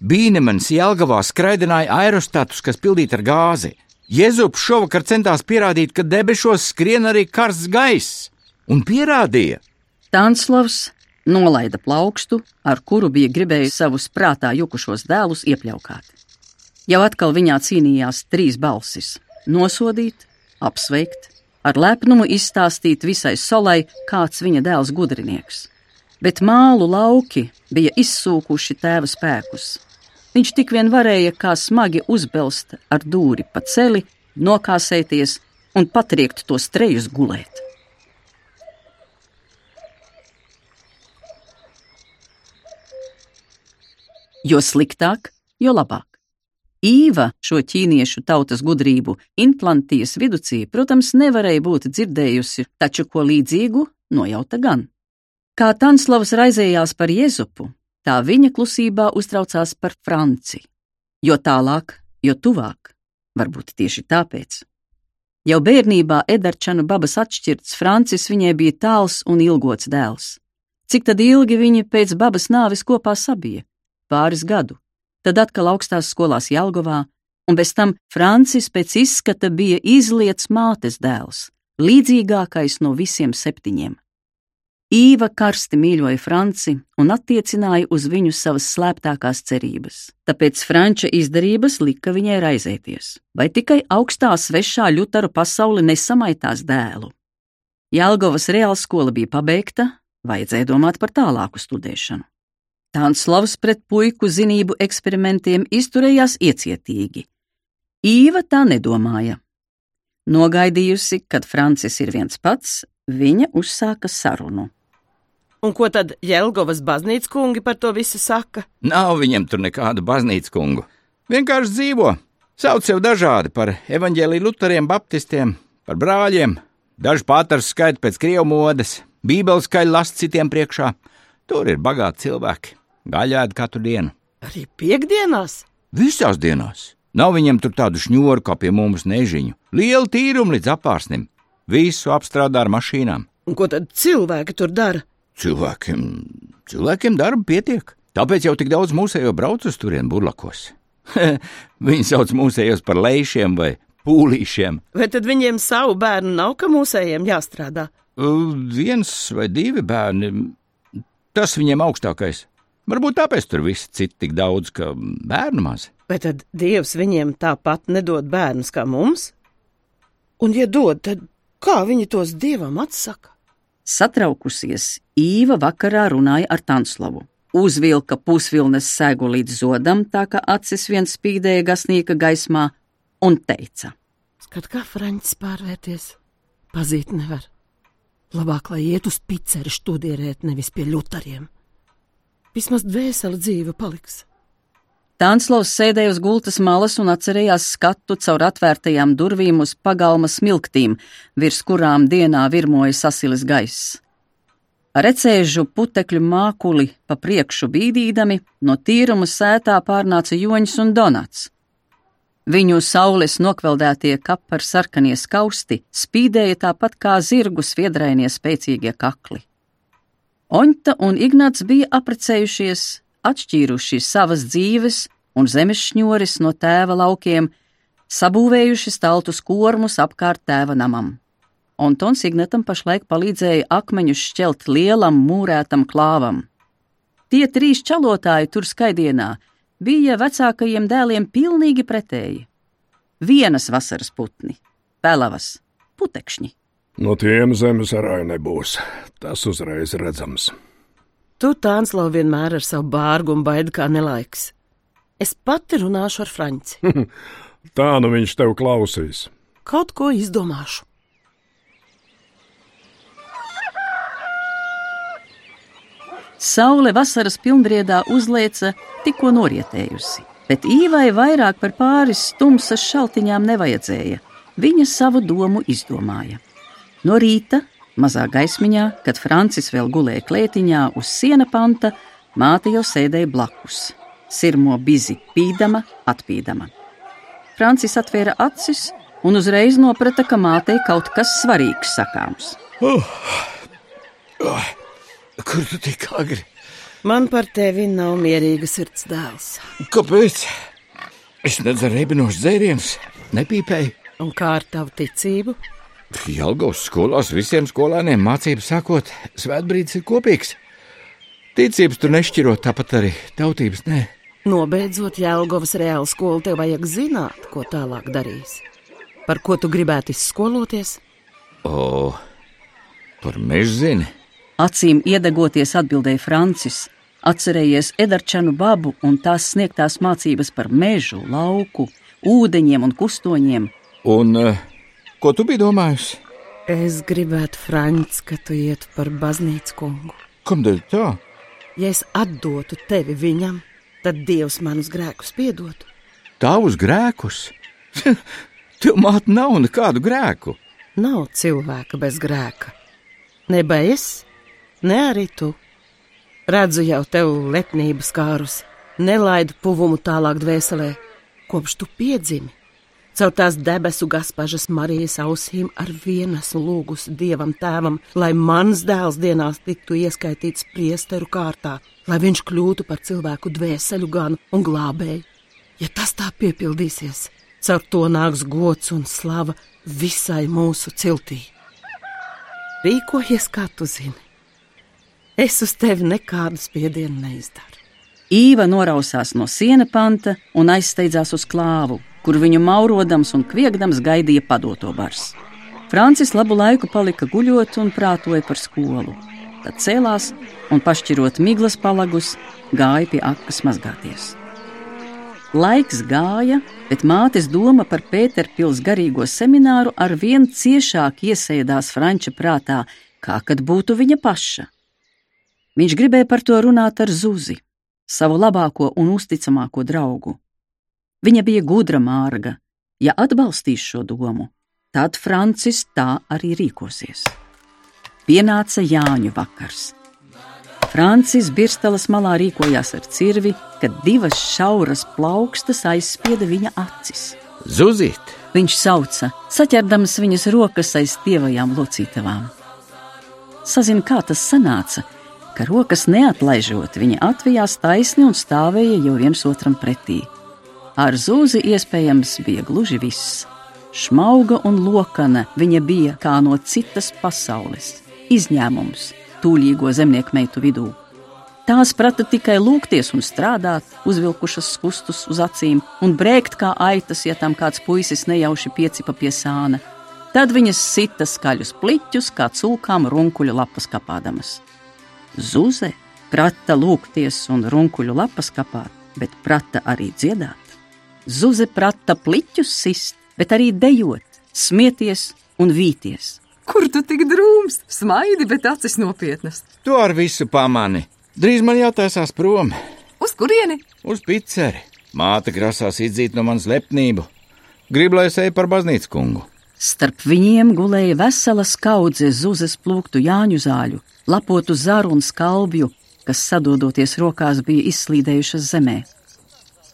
Bīnemans Jelgavā skraidināja aerostatus, kas pildīti ar gāzi. Jēzus šovakar centās pierādīt, ka debesīs skrien arī karsts gaiss, un pierādīja. Tanslavs nolaida plaukstu, ar kuru bija gribējis savus prātā jukušos dēlus iepļaukāt. Jau atkal viņā cīnījās trīs balsis - nosodīt, apsveikt ar lepnumu izstāstīt visai solai, kāds viņa dēls gudrinieks. Bet mālu lauki bija izsūkuši tēva spēkus. Viņš tik vien varēja kā smagi uzbelst ar dūri pa celi, nokāsēties un patriekt tos trejus gulēt. Jo sliktāk, jo labāk. Īva šo ķīniešu tautas gudrību implantijas viducī, protams, nevarēja būt dzirdējusi, taču ko līdzīgu nojauta gan. Kā Tanslavs raizējās par Jēzupu, tā viņa klusībā uztraucās par Franci. Jo tālāk, jo tuvāk, varbūt tieši tāpēc. Jau bērnībā Edarčanu babas atšķirts Francis viņai bija tāls un ilgots dēls. Cik tad ilgi viņi pēc babas nāves kopā sabija? Pāris gadu tad atkal augstās skolās Jelgavā, un bez tam Francis pēc izskata bija izlietas mātes dēls, līdzīgākais no visiem septiņiem. Īva karsti mīļoja Franci un attiecināja uz viņu savas slēptākās cerības, tāpēc Franča izdarības lika viņai raizēties, vai tikai augstā svešā ļutaru pasauli nesamaitās dēlu. Jelgavas reālskola bija pabeigta, vajadzēja domāt par tālāku studēšanu. Tānslavs pret puiku zinību eksperimentiem izturējās iecietīgi. Īva tā nedomāja. Nogaidījusi, kad Francis ir viens pats, viņa uzsāka sarunu. Un ko tad Jelgovas baznīcas kungi par to visu saka? Nav viņam tur nekādu baznīcas kungu. Vienkārši dzīvo. Sauc sev dažādi par evaņģēlīju luteriem, baptistiem, par brāļiem. Daži pāters skaita pēc krievu modes, bībeles skaļi last citiem priekšā. Tur ir bagāti cilvēki gaļēdu katru dienu. Arī piekdienās? Visās dienās. Nav viņam tur tādu šņoru kā pie mums nežiņu. Liela tīruma līdz apārsnim. Visu apstrādā ar mašīnām. Un ko tad cilvēki tur dara? Cilvēkiem, cilvēkiem darba pietiek. Tāpēc jau tik daudz mūsējo brauc uz turieni burlakos. Viņi sauc mūsējos par leišiem vai pūlīšiem. Vai tad viņiem savu bērnu nav, ka mūsējiem jāstrādā? Uh, Viens vai divi bērni, tas viņiem augstākais. Varbūt tāpēc tur viss cits tik daudz, ka bērnu maz. Vai tad Dievs viņiem tāpat nedod bērnus kā mums? Un, ja dod, tad kā viņi tos dievam atsaka? Satraukusies, Īva vakarā runāja ar Tanslavu. Uzvilka pusvilnes sēgu līdz zodam, tā ka acis vien spīdēja gasnīga gaismā, un teica: Skat, kā Frančs pārvērties, pazīt nevar. Labāk, lai iet uz piceri studierēt, nevis pie ļutariem. Vismaz dvēseli dzīve paliks. Tānslovs sēdēja uz gultas malas un atcerējās skatu caur atvērtajām durvīm uz pagalma smilktīm, virs kurām dienā virmoja sasilis gaiss. Recēžu putekļu mākuli pa priekšu bīdīdami, no tīruma sētā pārnāca joņš un donats. Viņu saules nokveldētie kapar sarkanie skausti spīdēja tāpat kā zirgu sviedrainie spēcīgie kakli. Oņta un Ignāts bija aprecējušies, atšķīruši savas dzīves un zemes šņoris no tēva laukiem, sabūvējuši staltus kormus apkārt tēva namam. Antons Ignatam pašlaik palīdzēja akmeņus šķelt lielam mūrētam klāvam. Tie trīs čalotāji tur skaidienā bija vecākajiem dēliem pilnīgi pretēji. Vienas vasaras putni, pelavas, putekšņi. No tiem zemes arāja nebūs. Tas uzreiz redzams. Tu tānslau vienmēr ar savu bārgu un baidu kā nelaiks. Es pati runāšu ar Franci. Tā nu viņš tev klausīs. Kaut ko izdomāšu. Saule vasaras pilnbriedā uzlieca tikko norietējusi, bet īvai vairāk par pāris tumsas šaltiņām nevajadzēja. Viņa savu domu izdomāja. No rīta, mazā gaismiņā, kad Francis vēl gulēja klētiņā uz siena panta, māte jau sēdēja blakus, sirmo bizi pīdama, atpīdama. Francis atvēra acis un uzreiz noprata, ka mātei kaut kas svarīgs sakāms. Uh, uh, kur tu tik agri? Man par tevi nav mierīga sirds dēls. Kāpēc? Es nedzeru ebinošus dzērienus, nepīpēju. Un kā ar tavu ticību? Jelgavas skolās visiem skolēniem mācību sākot, svētbrīdis ir kopīgs. Ticības tur nešķirot, tāpat arī tautības nē. Nobeidzot Jelgavas reāla skolu, tev vajag zināt, ko tālāk darīs. Par ko tu gribētu izskoloties? O, par mežu zini. Acīm iedegoties atbildēja Francis, atcerējies Edarčanu babu un tās sniegtās mācības par mežu, lauku, ūdeņiem un kustoņiem. Un uh, ko tu biji domājusi? Es gribētu, Frančs, ka tu ietu par baznīcu kungu. Kamdēļ tā? Ja es atdotu tevi viņam, tad Dievs manus grēkus piedotu. Tavus grēkus? Tev māt nav nekādu grēku. Nav cilvēka bez grēka. Neba es, ne arī tu. Redzu jau tev lepnības kārus, nelaidu puvumu tālāk dvēselē, kopš tu piedzimi. Caur tās debesu gaspažas Marijas ausīm ar vienu esmu lūgusi Dievam Tēvam, lai mans dēls dienās tiktu ieskaitīts priesteru kārtā, lai viņš kļūtu par cilvēku dvēseli ganu un glābēju. Ja tas tā piepildīsies, caur to nāks gods un slava visai mūsu ciltī. Rīkojies, kā tu zini. Es uz tevi nekādu spiedienu neizdaru. Īva norausās no siena panta un aizsteidzās uz klāvu, kur viņu maurodams un kviegdams gaidīja padoto bars. Francis labu laiku palika guļot un prātoja par skolu. Tad cēlās un, pašķirot miglas palagus, gāja pie akas mazgāties. Laiks gāja, bet mātes doma par Pēterpils garīgo semināru ar vien ciešāk iesēdās Franča prātā, kā kad būtu viņa paša. Viņš gribēja par to runāt ar Zuzi, savu labāko un uzticamāko draugu. Viņa bija gudra mārga. Ja atbalstīs šo domu, tad Francis tā arī rīkosies. Pienāca Jāņu vakars. Francis Birstelas malā rīkojās ar cirvi, kad divas šauras plaukstas aizspieda viņa acis. Zuzīt! Viņš sauca, saķerdams viņas rokas aiz tievajām locītavām. Sazina, kā tas sanāca, ka rokas neatlaižot, viņa atvijās taisni un stāvēja jau viens otram pretī. Ar zūzi iespējams bija gluži viss. Šmauga un lokana viņa bija kā no citas pasaules, izņēmums tūlīgo zemnieku meitu vidū. Tās prata tikai lūgties un strādāt, uzvilkušas skustus uz acīm un brēkt kā aitas, ja tam kāds puisis nejauši piecipa pie sāna. Tad viņas sita skaļus pliķus, kā cūkām runkuļu lapas kapādamas. Zuze prata lūgties un runkuļu lapas kapāt, bet prata arī dziedāt. Zuze prata pliķus sist, bet arī dejot, smieties un vīties. Kur tu tik drūms, smaidi, bet acis nopietnas? Tu ar visu pamani! Drīz man jātaisās prom. Uz kurieni? Uz pizzeri. Māte grasās izzīt no manas lepnību. Gribu, lai es eju par baznīcu kungu. Starp viņiem gulēja vesela skaudze zuzes plūktu jāņu zāļu, lapotu zaru un skalbju, kas sadodoties rokās bija izslīdējušas zemē.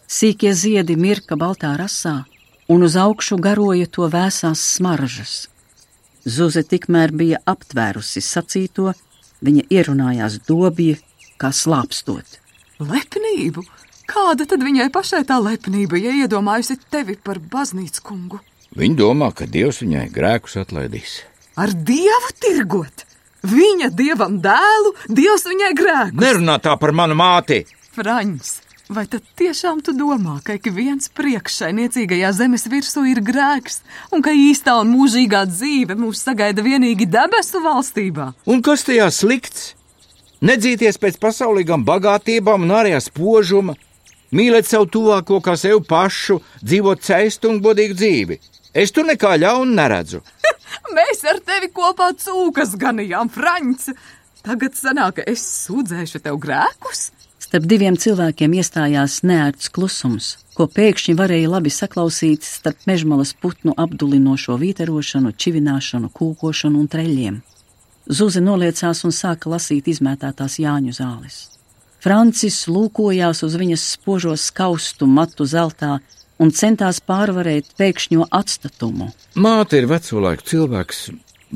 Sīkie ziedi mirka baltā rasā, un uz augšu garoja to vēsās smaržas. Zuze tikmēr bija aptvērusi sacīto, viņa ierunājās dobju, kā slāpstot. Lepnību? Kāda tad viņai pašai tā lepnība, ja iedomājusi tevi par baznīcu kungu? Viņa domā, ka Dievs viņai grēkus atlaidīs. Ar Dievu tirgot! Viņa dievam dēlu, Dievs viņai grēkus! Nerunā tā par manu māti! Fraņs, vai tad tiešām tu domā, ka ik viens priekš šai niecīgajā zemes virsū ir grēks, un ka īstā un mūžīgā dzīve mūs sagaida vienīgi debesu valstībā? Un kas tajā slikts? nedzīties pēc pasaulīgām bagātībām un ārējā spožuma, mīlēt savu tuvāko kā sevi pašu, dzīvot ceistu un godīgu dzīvi. Es tur nekā ļaunu neredzu. Mēs ar tevi kopā cūkas ganījām, Frančs. Tagad sanāk, ka es sūdzēšu tev grēkus? Starp diviem cilvēkiem iestājās neērts klusums, ko pēkšņi varēja labi saklausīt starp mežmalas putnu apdulinošo vīterošanu, čivināšanu, kūkošanu un treļiem. Zuze noliecās un sāka lasīt izmētātās Jāņu zāles. Francis lūkojās uz viņas spožo skaustu matu zeltā un centās pārvarēt pēkšņo atstatumu. Māte ir veco laiku cilvēks.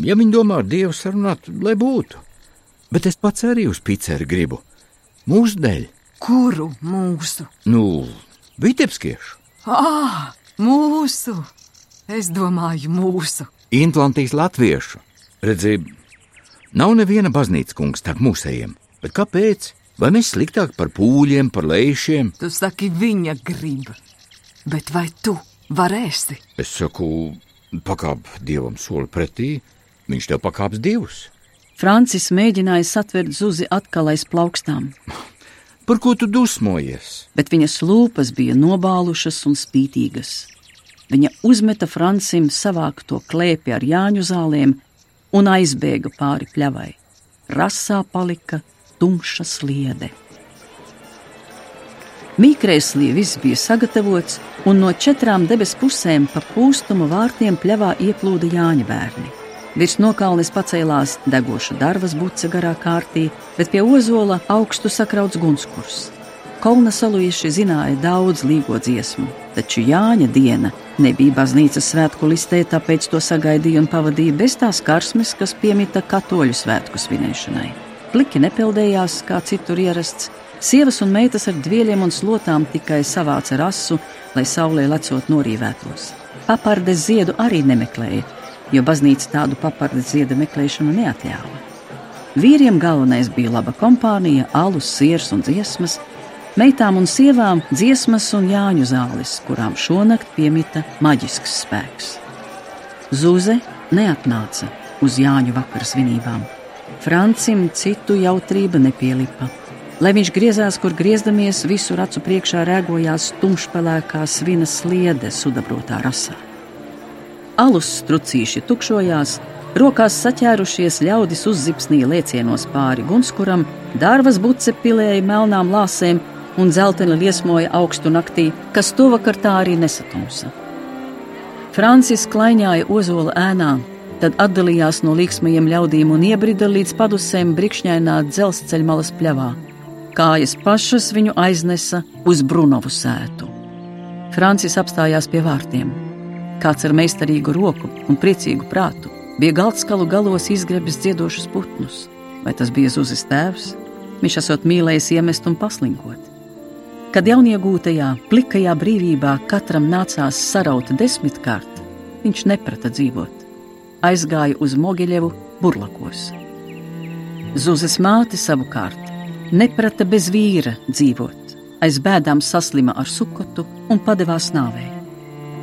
Ja viņa domā ar Dievu sarunāt, lai būtu. Bet es pats arī uz piceri gribu. Mūsu dēļ. Kuru mūsu? Nu, Vitebskiešu. Ah, mūsu! Es domāju, mūsu. Intlantijas latviešu. Redzību, Nav neviena baznīcas kungs starp mūsējiem, bet kāpēc? Vai mēs sliktāk par pūļiem, par lēšiem? Tu saki, viņa grib, bet vai tu varēsi? Es saku, pakāp dievam soli pretī, viņš tev pakāps divus. Francis mēģināja satvert zuzi atkal aiz plaukstām. Par ko tu dusmojies? Bet viņas lūpas bija nobālušas un spītīgas. Viņa uzmeta Francim savākto klēpi ar jāņu zālēm un aizbēga pāri pļavai. Rasā palika tumša sliede. Mīkrēslī viss bija sagatavots, un no četrām debesu pusēm pa pūstumu vārtiem pļavā ieplūda Jāņa bērni. Virs nokalnes pacēlās degoša darbas buce garā kārtī, bet pie ozola augstu sakrauts gunskurs. Kolna salūjuši zināja daudz līgo dziesmu, taču Jāņa diena nebija baznīcas svētku listē, tāpēc to sagaidīja un pavadīja bez tās karsmes, kas piemita katoļu svētku svinēšanai. Pliki nepeldējās, kā citur ierasts, sievas un meitas ar dvieļiem un slotām tikai savāca rasu, lai saulē lecot norīvētos. Papardes ziedu arī nemeklēja, jo baznīca tādu papardes zieda meklēšanu neatļāva. Vīriem galvenais bija laba kompānija, alus, siers un dziesmas, Meitām un sievām dziesmas un jāņu zāles, kurām šonakt piemita maģisks spēks. Zuze neatnāca uz Jāņu vakara svinībām. Francim citu jautrība nepielipa. Lai viņš griezās, kur griezdamies, visu acu priekšā rēgojās tumšpelēkā svina sliede sudabrotā rasā. Alus strucīši tukšojās, rokās saķērušies ļaudis uzzipsnīja lēcienos pāri gunskuram, dārvas buce pilēja melnām lāsēm, un dzelteni liesmoja augstu naktī, kas to vakar tā arī nesatumsa. Francis klaiņāja ozola ēnā, tad atdalījās no līksmajiem ļaudīm un iebrida līdz padusēm brikšņainā dzelzceļa malas pļavā. Kājas pašas viņu aiznesa uz Brunovu sētu. Francis apstājās pie vārtiem. Kāds ar meistarīgu roku un priecīgu prātu bija galdskalu galos izgrebis dziedošus putnus. Vai tas bija Zuzis tēvs? Viņš esot mīlējis iemest un paslinkot. Kad jauniegūtajā, plikajā brīvībā katram nācās saraut desmitkārt, viņš neprata dzīvot. Aizgāja uz Mogiļevu burlakos. Zuzes māte savukārt neprata bez vīra dzīvot, aiz bēdām saslima ar sukotu un padevās nāvē.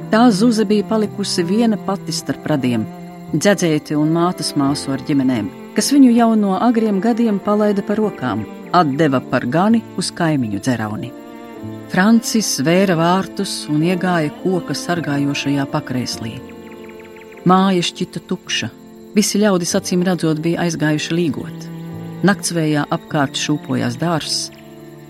Tā Zuze bija palikusi viena pati starp radiem, dzēdzēti un mātes māsu ar ģimenēm, kas viņu jau no agriem gadiem palaida par rokām, atdeva par gani uz kaimiņu dzerauni. Francis vēra vārtus un iegāja koka sargājošajā pakrēslī. Māja šķita tukša, visi ļaudis acīm redzot bija aizgājuši līgot. Naktsvējā apkārt šūpojās dārsts,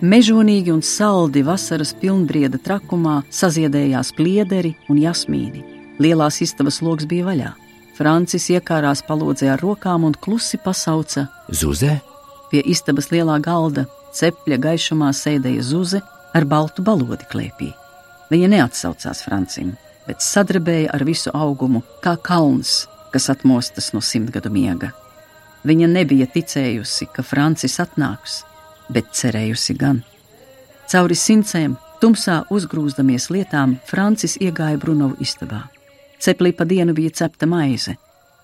mežonīgi un saldi vasaras pilnbrieda trakumā saziedējās pliederi un jasmīni. Lielās istabas logs bija vaļā. Francis iekārās palodzē ar rokām un klusi pasauca Zuzē? Pie istabas lielā galda cepļa gaišumā sēdēja Zuze ar baltu balodi klēpī. Viņa neatsaucās Francim, bet sadarbēja ar visu augumu, kā kalns, kas atmostas no simtgadu miega. Viņa nebija ticējusi, ka Francis atnāks, bet cerējusi gan. Cauri simtiem, tumsā uzgrūzdamies lietām, Francis iegāja Brunovu istabā. Ceplī pa dienu bija cepta maize.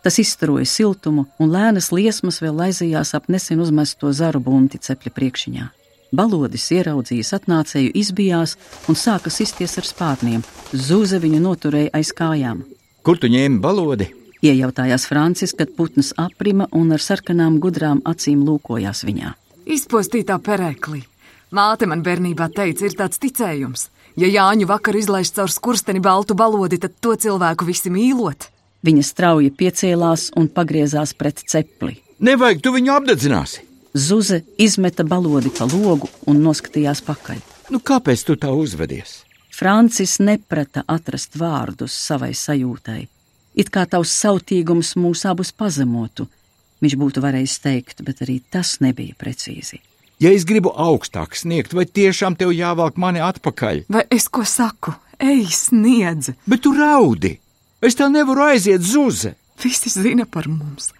Tas izstaroja siltumu, un lēnas liesmas vēl aizījās ap nesen uzmesto zaru bunti cepļa priekšiņā. Balodis ieraudzījis atnācēju, izbijās un sāka sisties ar spārniem. Zūze viņu noturēja aiz kājām. Kur tu ņēmi balodi? Iejautājās Francis, kad putns aprima un ar sarkanām gudrām acīm lūkojās viņā. Izpostītā perēklī. Māte man bērnībā teica, ir tāds ticējums. Ja Jāņu vakar izlaiž caur skursteni baltu balodi, tad to cilvēku visi mīlot. Viņa strauji piecēlās un pagriezās pret cepli. Nevajag, tu viņu apdedzināsi! Zuze izmeta balodi pa logu un noskatījās pakaļ. Nu, kāpēc tu tā uzvedies? Francis neprata atrast vārdus savai sajūtai. It kā tavs sautīgums mūs abus pazemotu, viņš būtu varējis teikt, bet arī tas nebija precīzi. Ja es gribu augstāk sniegt, vai tiešām tev jāvelk mani atpakaļ? Vai es ko saku? Ej, sniedz! Bet tu raudi! Es tev nevaru aiziet zuze! Visi zina par mums,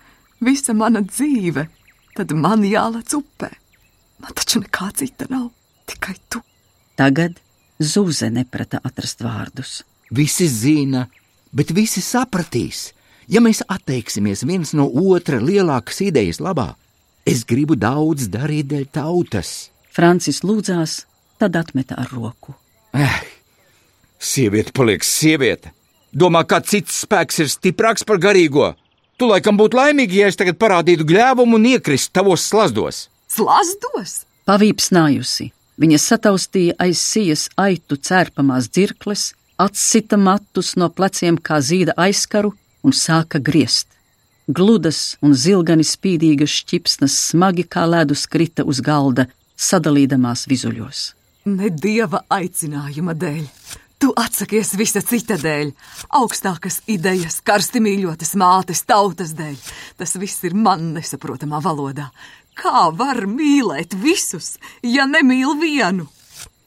visa mana dzīve, tad man jālec upē. Man taču nekā cita nav, tikai tu. Tagad Zuze neprata atrast vārdus. Visi zina, bet visi sapratīs, ja mēs atteiksimies viens no otra lielākas idejas labā. Es gribu daudz darīt dēļ tautas. Francis lūdzās, tad atmeta ar roku. Eh, sieviete paliek sieviete. Domā, ka cits spēks ir stiprāks par garīgo. Tu laikam būtu laimīgi, ja es tagad parādītu gļēvumu un iekristu tavos slazdos. Slazdos? Pavīpsnājusi, viņa sataustīja aiz sijas aitu cērpamās dzirkles, atsita matus no pleciem kā zīda aizkaru un sāka griezt. Gludas un zilgani spīdīgas šķipsnes smagi kā ledus krita uz galda, sadalīdamās vizuļos. Ne dieva aicinājuma dēļ. Tu atsakies visa cita dēļ, augstākas idejas, karsti mīļotas mātes, tautas dēļ. Tas viss ir man nesaprotamā valodā. Kā var mīlēt visus, ja nemīl vienu?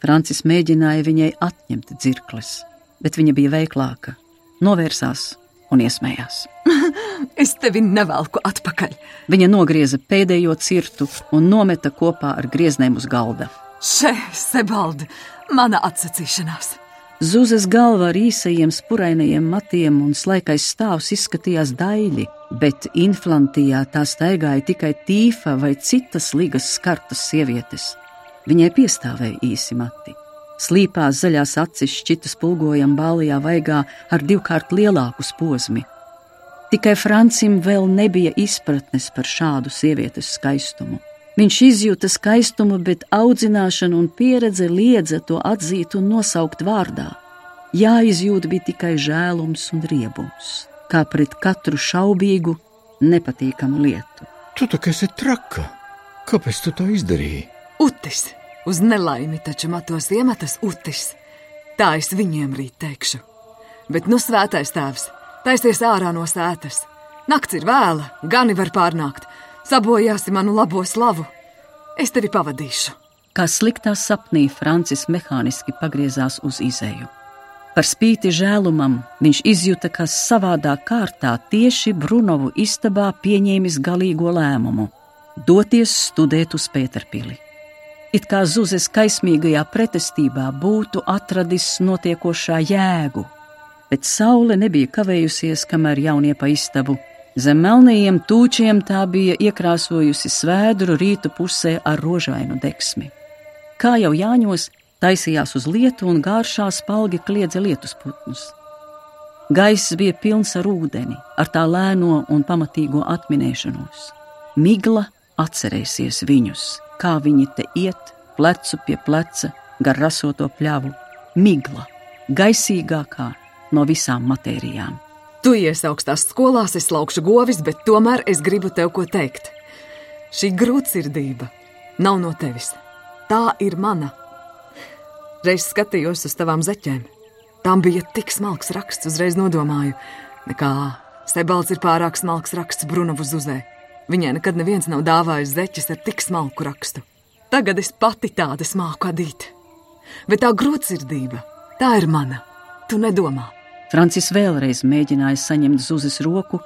Francis mēģināja viņai atņemt dzirkles, bet viņa bija veiklāka, novērsās un iesmējās. es tevi nevelku atpakaļ. Viņa nogrieza pēdējo cirtu un nometa kopā ar grieznēm uz galda. Še, Sebaldi, mana atsacīšanās! Zuzes galva ar īsajiem spurainajiem matiem un slaikais stāvs izskatījās daļi, bet inflantijā tā staigāja tikai tīfa vai citas ligas skartas sievietes. Viņai piestāvēja īsi mati. Slīpās zaļās acis šķita spulgojam bālijā vaigā ar divkārt lielāku posmu. Tikai Francim vēl nebija izpratnes par šādu sievietes skaistumu. Viņš izjūta skaistumu, bet audzināšana un pieredze liedza to atzīt un nosaukt vārdā. Jāizjūt bija tikai žēlums un riebums, kā pret katru šaubīgu, nepatīkamu lietu. Tu tā kā esi traka. Kāpēc tu to izdarīji? Utis! Uz nelaimi taču matos iemetas utis. Tā es viņiem rīt teikšu. Bet nu svētais tēvs, taisies ārā no sētas. Nakts ir vēla, gani var pārnākt. Sabojāsi manu labo slavu. Es tevi pavadīšu. Kā sliktā sapnī Francis mehāniski pagriezās uz izēju. Par spīti žēlumam viņš izjuta, ka savādā kārtā tieši Brunovu istabā pieņēmis galīgo lēmumu - doties studēt uz Pēterpili. It kā Zuzes kaismīgajā pretestībā būtu atradis notiekošā jēgu, bet saule nebija kavējusies, kamēr jaunie pa istabu. Zem melnajiem tūčiem tā bija iekrāsojusi svēdru rītu pusē ar rožainu deksmi. Kā jau Jāņos, taisījās uz lietu un gāršā spalgi kliedza lietusputnus. Gaiss bija pilns ar ūdeni, ar tā lēno un pamatīgo atminēšanos. Migla atcerēsies viņus, kā viņi te iet, plecu pie pleca, gar rasoto pļavu. Migla, gaisīgākā no visām matērijām. Tu ies augstās skolās, es laukšu govis, bet tomēr es gribu tev ko teikt. Šī grūtsirdība nav no tevis. Tā ir mana. Reiz skatījos uz tavām zeķēm. Tām bija tik smalks raksts, uzreiz nodomāju, nekā Sebalds ir pārāk smalks raksts Brunovu zuzē. Viņai nekad neviens nav dāvājis zeķes ar tik smalku rakstu. Tagad es pati tādas māku adīt. Bet tā grūtsirdība, tā ir mana. Tu nedomā. Francis vēlreiz mēģināja saņemt Zuzes roku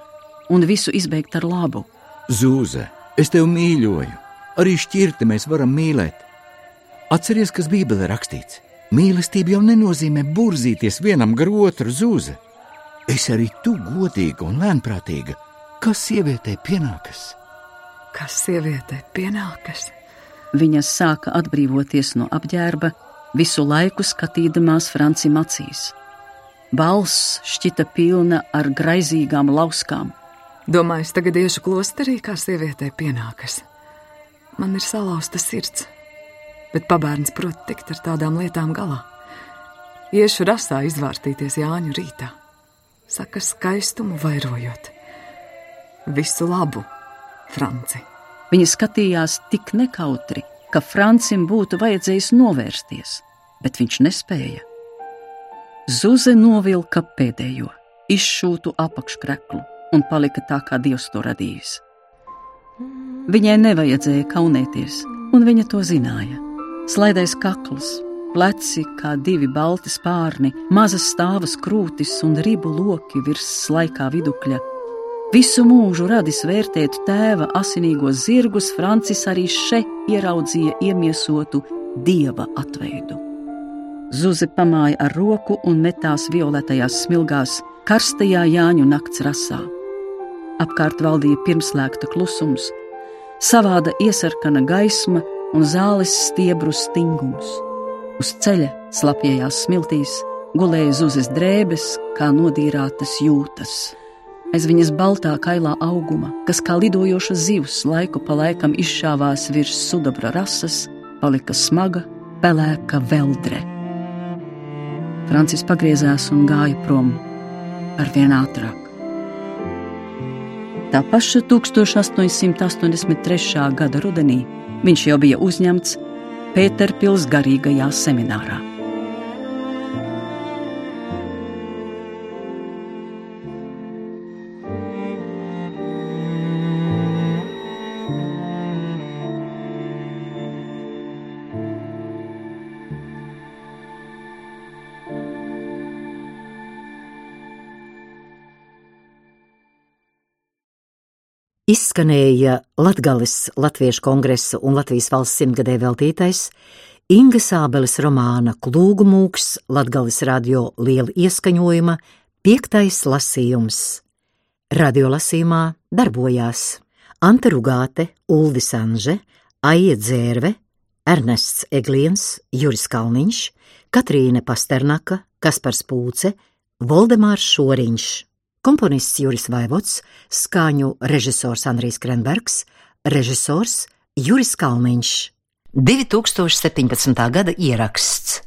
un visu izbeigt ar labu. Zūze, es tevi mīļoju. Arī šķirti mēs varam mīlēt. Atceries, kas Bībelē rakstīts. Mīlestība jau nenozīmē burzīties vienam gar otru zūze. Es arī tu godīga un lēnprātīga, kas sievietei pienākas. Kas sievietei pienākas? Viņa sāka atbrīvoties no apģērba, visu laiku skatīdamās Francim acīs. Balss šķita pilna ar graizīgām lauskām. Domāju, es tagad iešu klosterī, kā sievietei pienākas. Man ir salauzta sirds, bet pabērns prot tikt ar tādām lietām galā. Iešu rasā izvārstīties Jāņu rītā, saka skaistumu vairojot. Visu labu, Franci! Viņa skatījās tik nekautri, ka Francim būtu vajadzējis novērsties, bet viņš nespēja. Zuze novilka pēdējo, izšūtu apakškreklu un palika tā, kā Dievs to radījis. Viņai nevajadzēja kaunēties, un viņa to zināja. Slaidais kakls, pleci kā divi balti spārni, mazas stāvas krūtis un ribu loki virs slaikā vidukļa. Visu mūžu radis vērtēt tēva asinīgos zirgus, Francis arī šeit ieraudzīja iemiesotu dieva atveidu. Zuze pamāja ar roku un metās violetajās smilgās, karstajā Jāņu nakts rasā. Apkārt valdīja pirmslēgta klusums, savāda iesarkana gaisma un zāles stiebru stingums. Uz ceļa slapjējās smiltīs, gulēja zuzes drēbes, kā nodīrātas jūtas. Aiz viņas baltā kailā auguma, kas kā lidojoša zivs laiku pa laikam izšāvās virs sudabra rases, palika smaga, pelēka veldre. Francis pagriezās un gāja prom ar vien ātrāk. Tā paša 1883. gada rudenī viņš jau bija uzņemts Pēterpils garīgajā seminārā. Izskanēja Latgales Latviešu kongresa un Latvijas valsts simtgadē veltītais Inga Sābeles romāna Klūgumūks Latgales radio liela ieskaņojuma piektais lasījums. Radio lasījumā darbojās Ante Rugāte, Uldis Anže, Aija Dzērve, Ernests Egliens, Juris Kalniņš, Katrīne Pasternaka, Kaspars Pūce, Voldemārs Šoriņš. Komponists Juris Vaivots, skaņu režisors Andrijs Krenbergs, režisors Juris Kalniņš. 2017. gada ieraksts.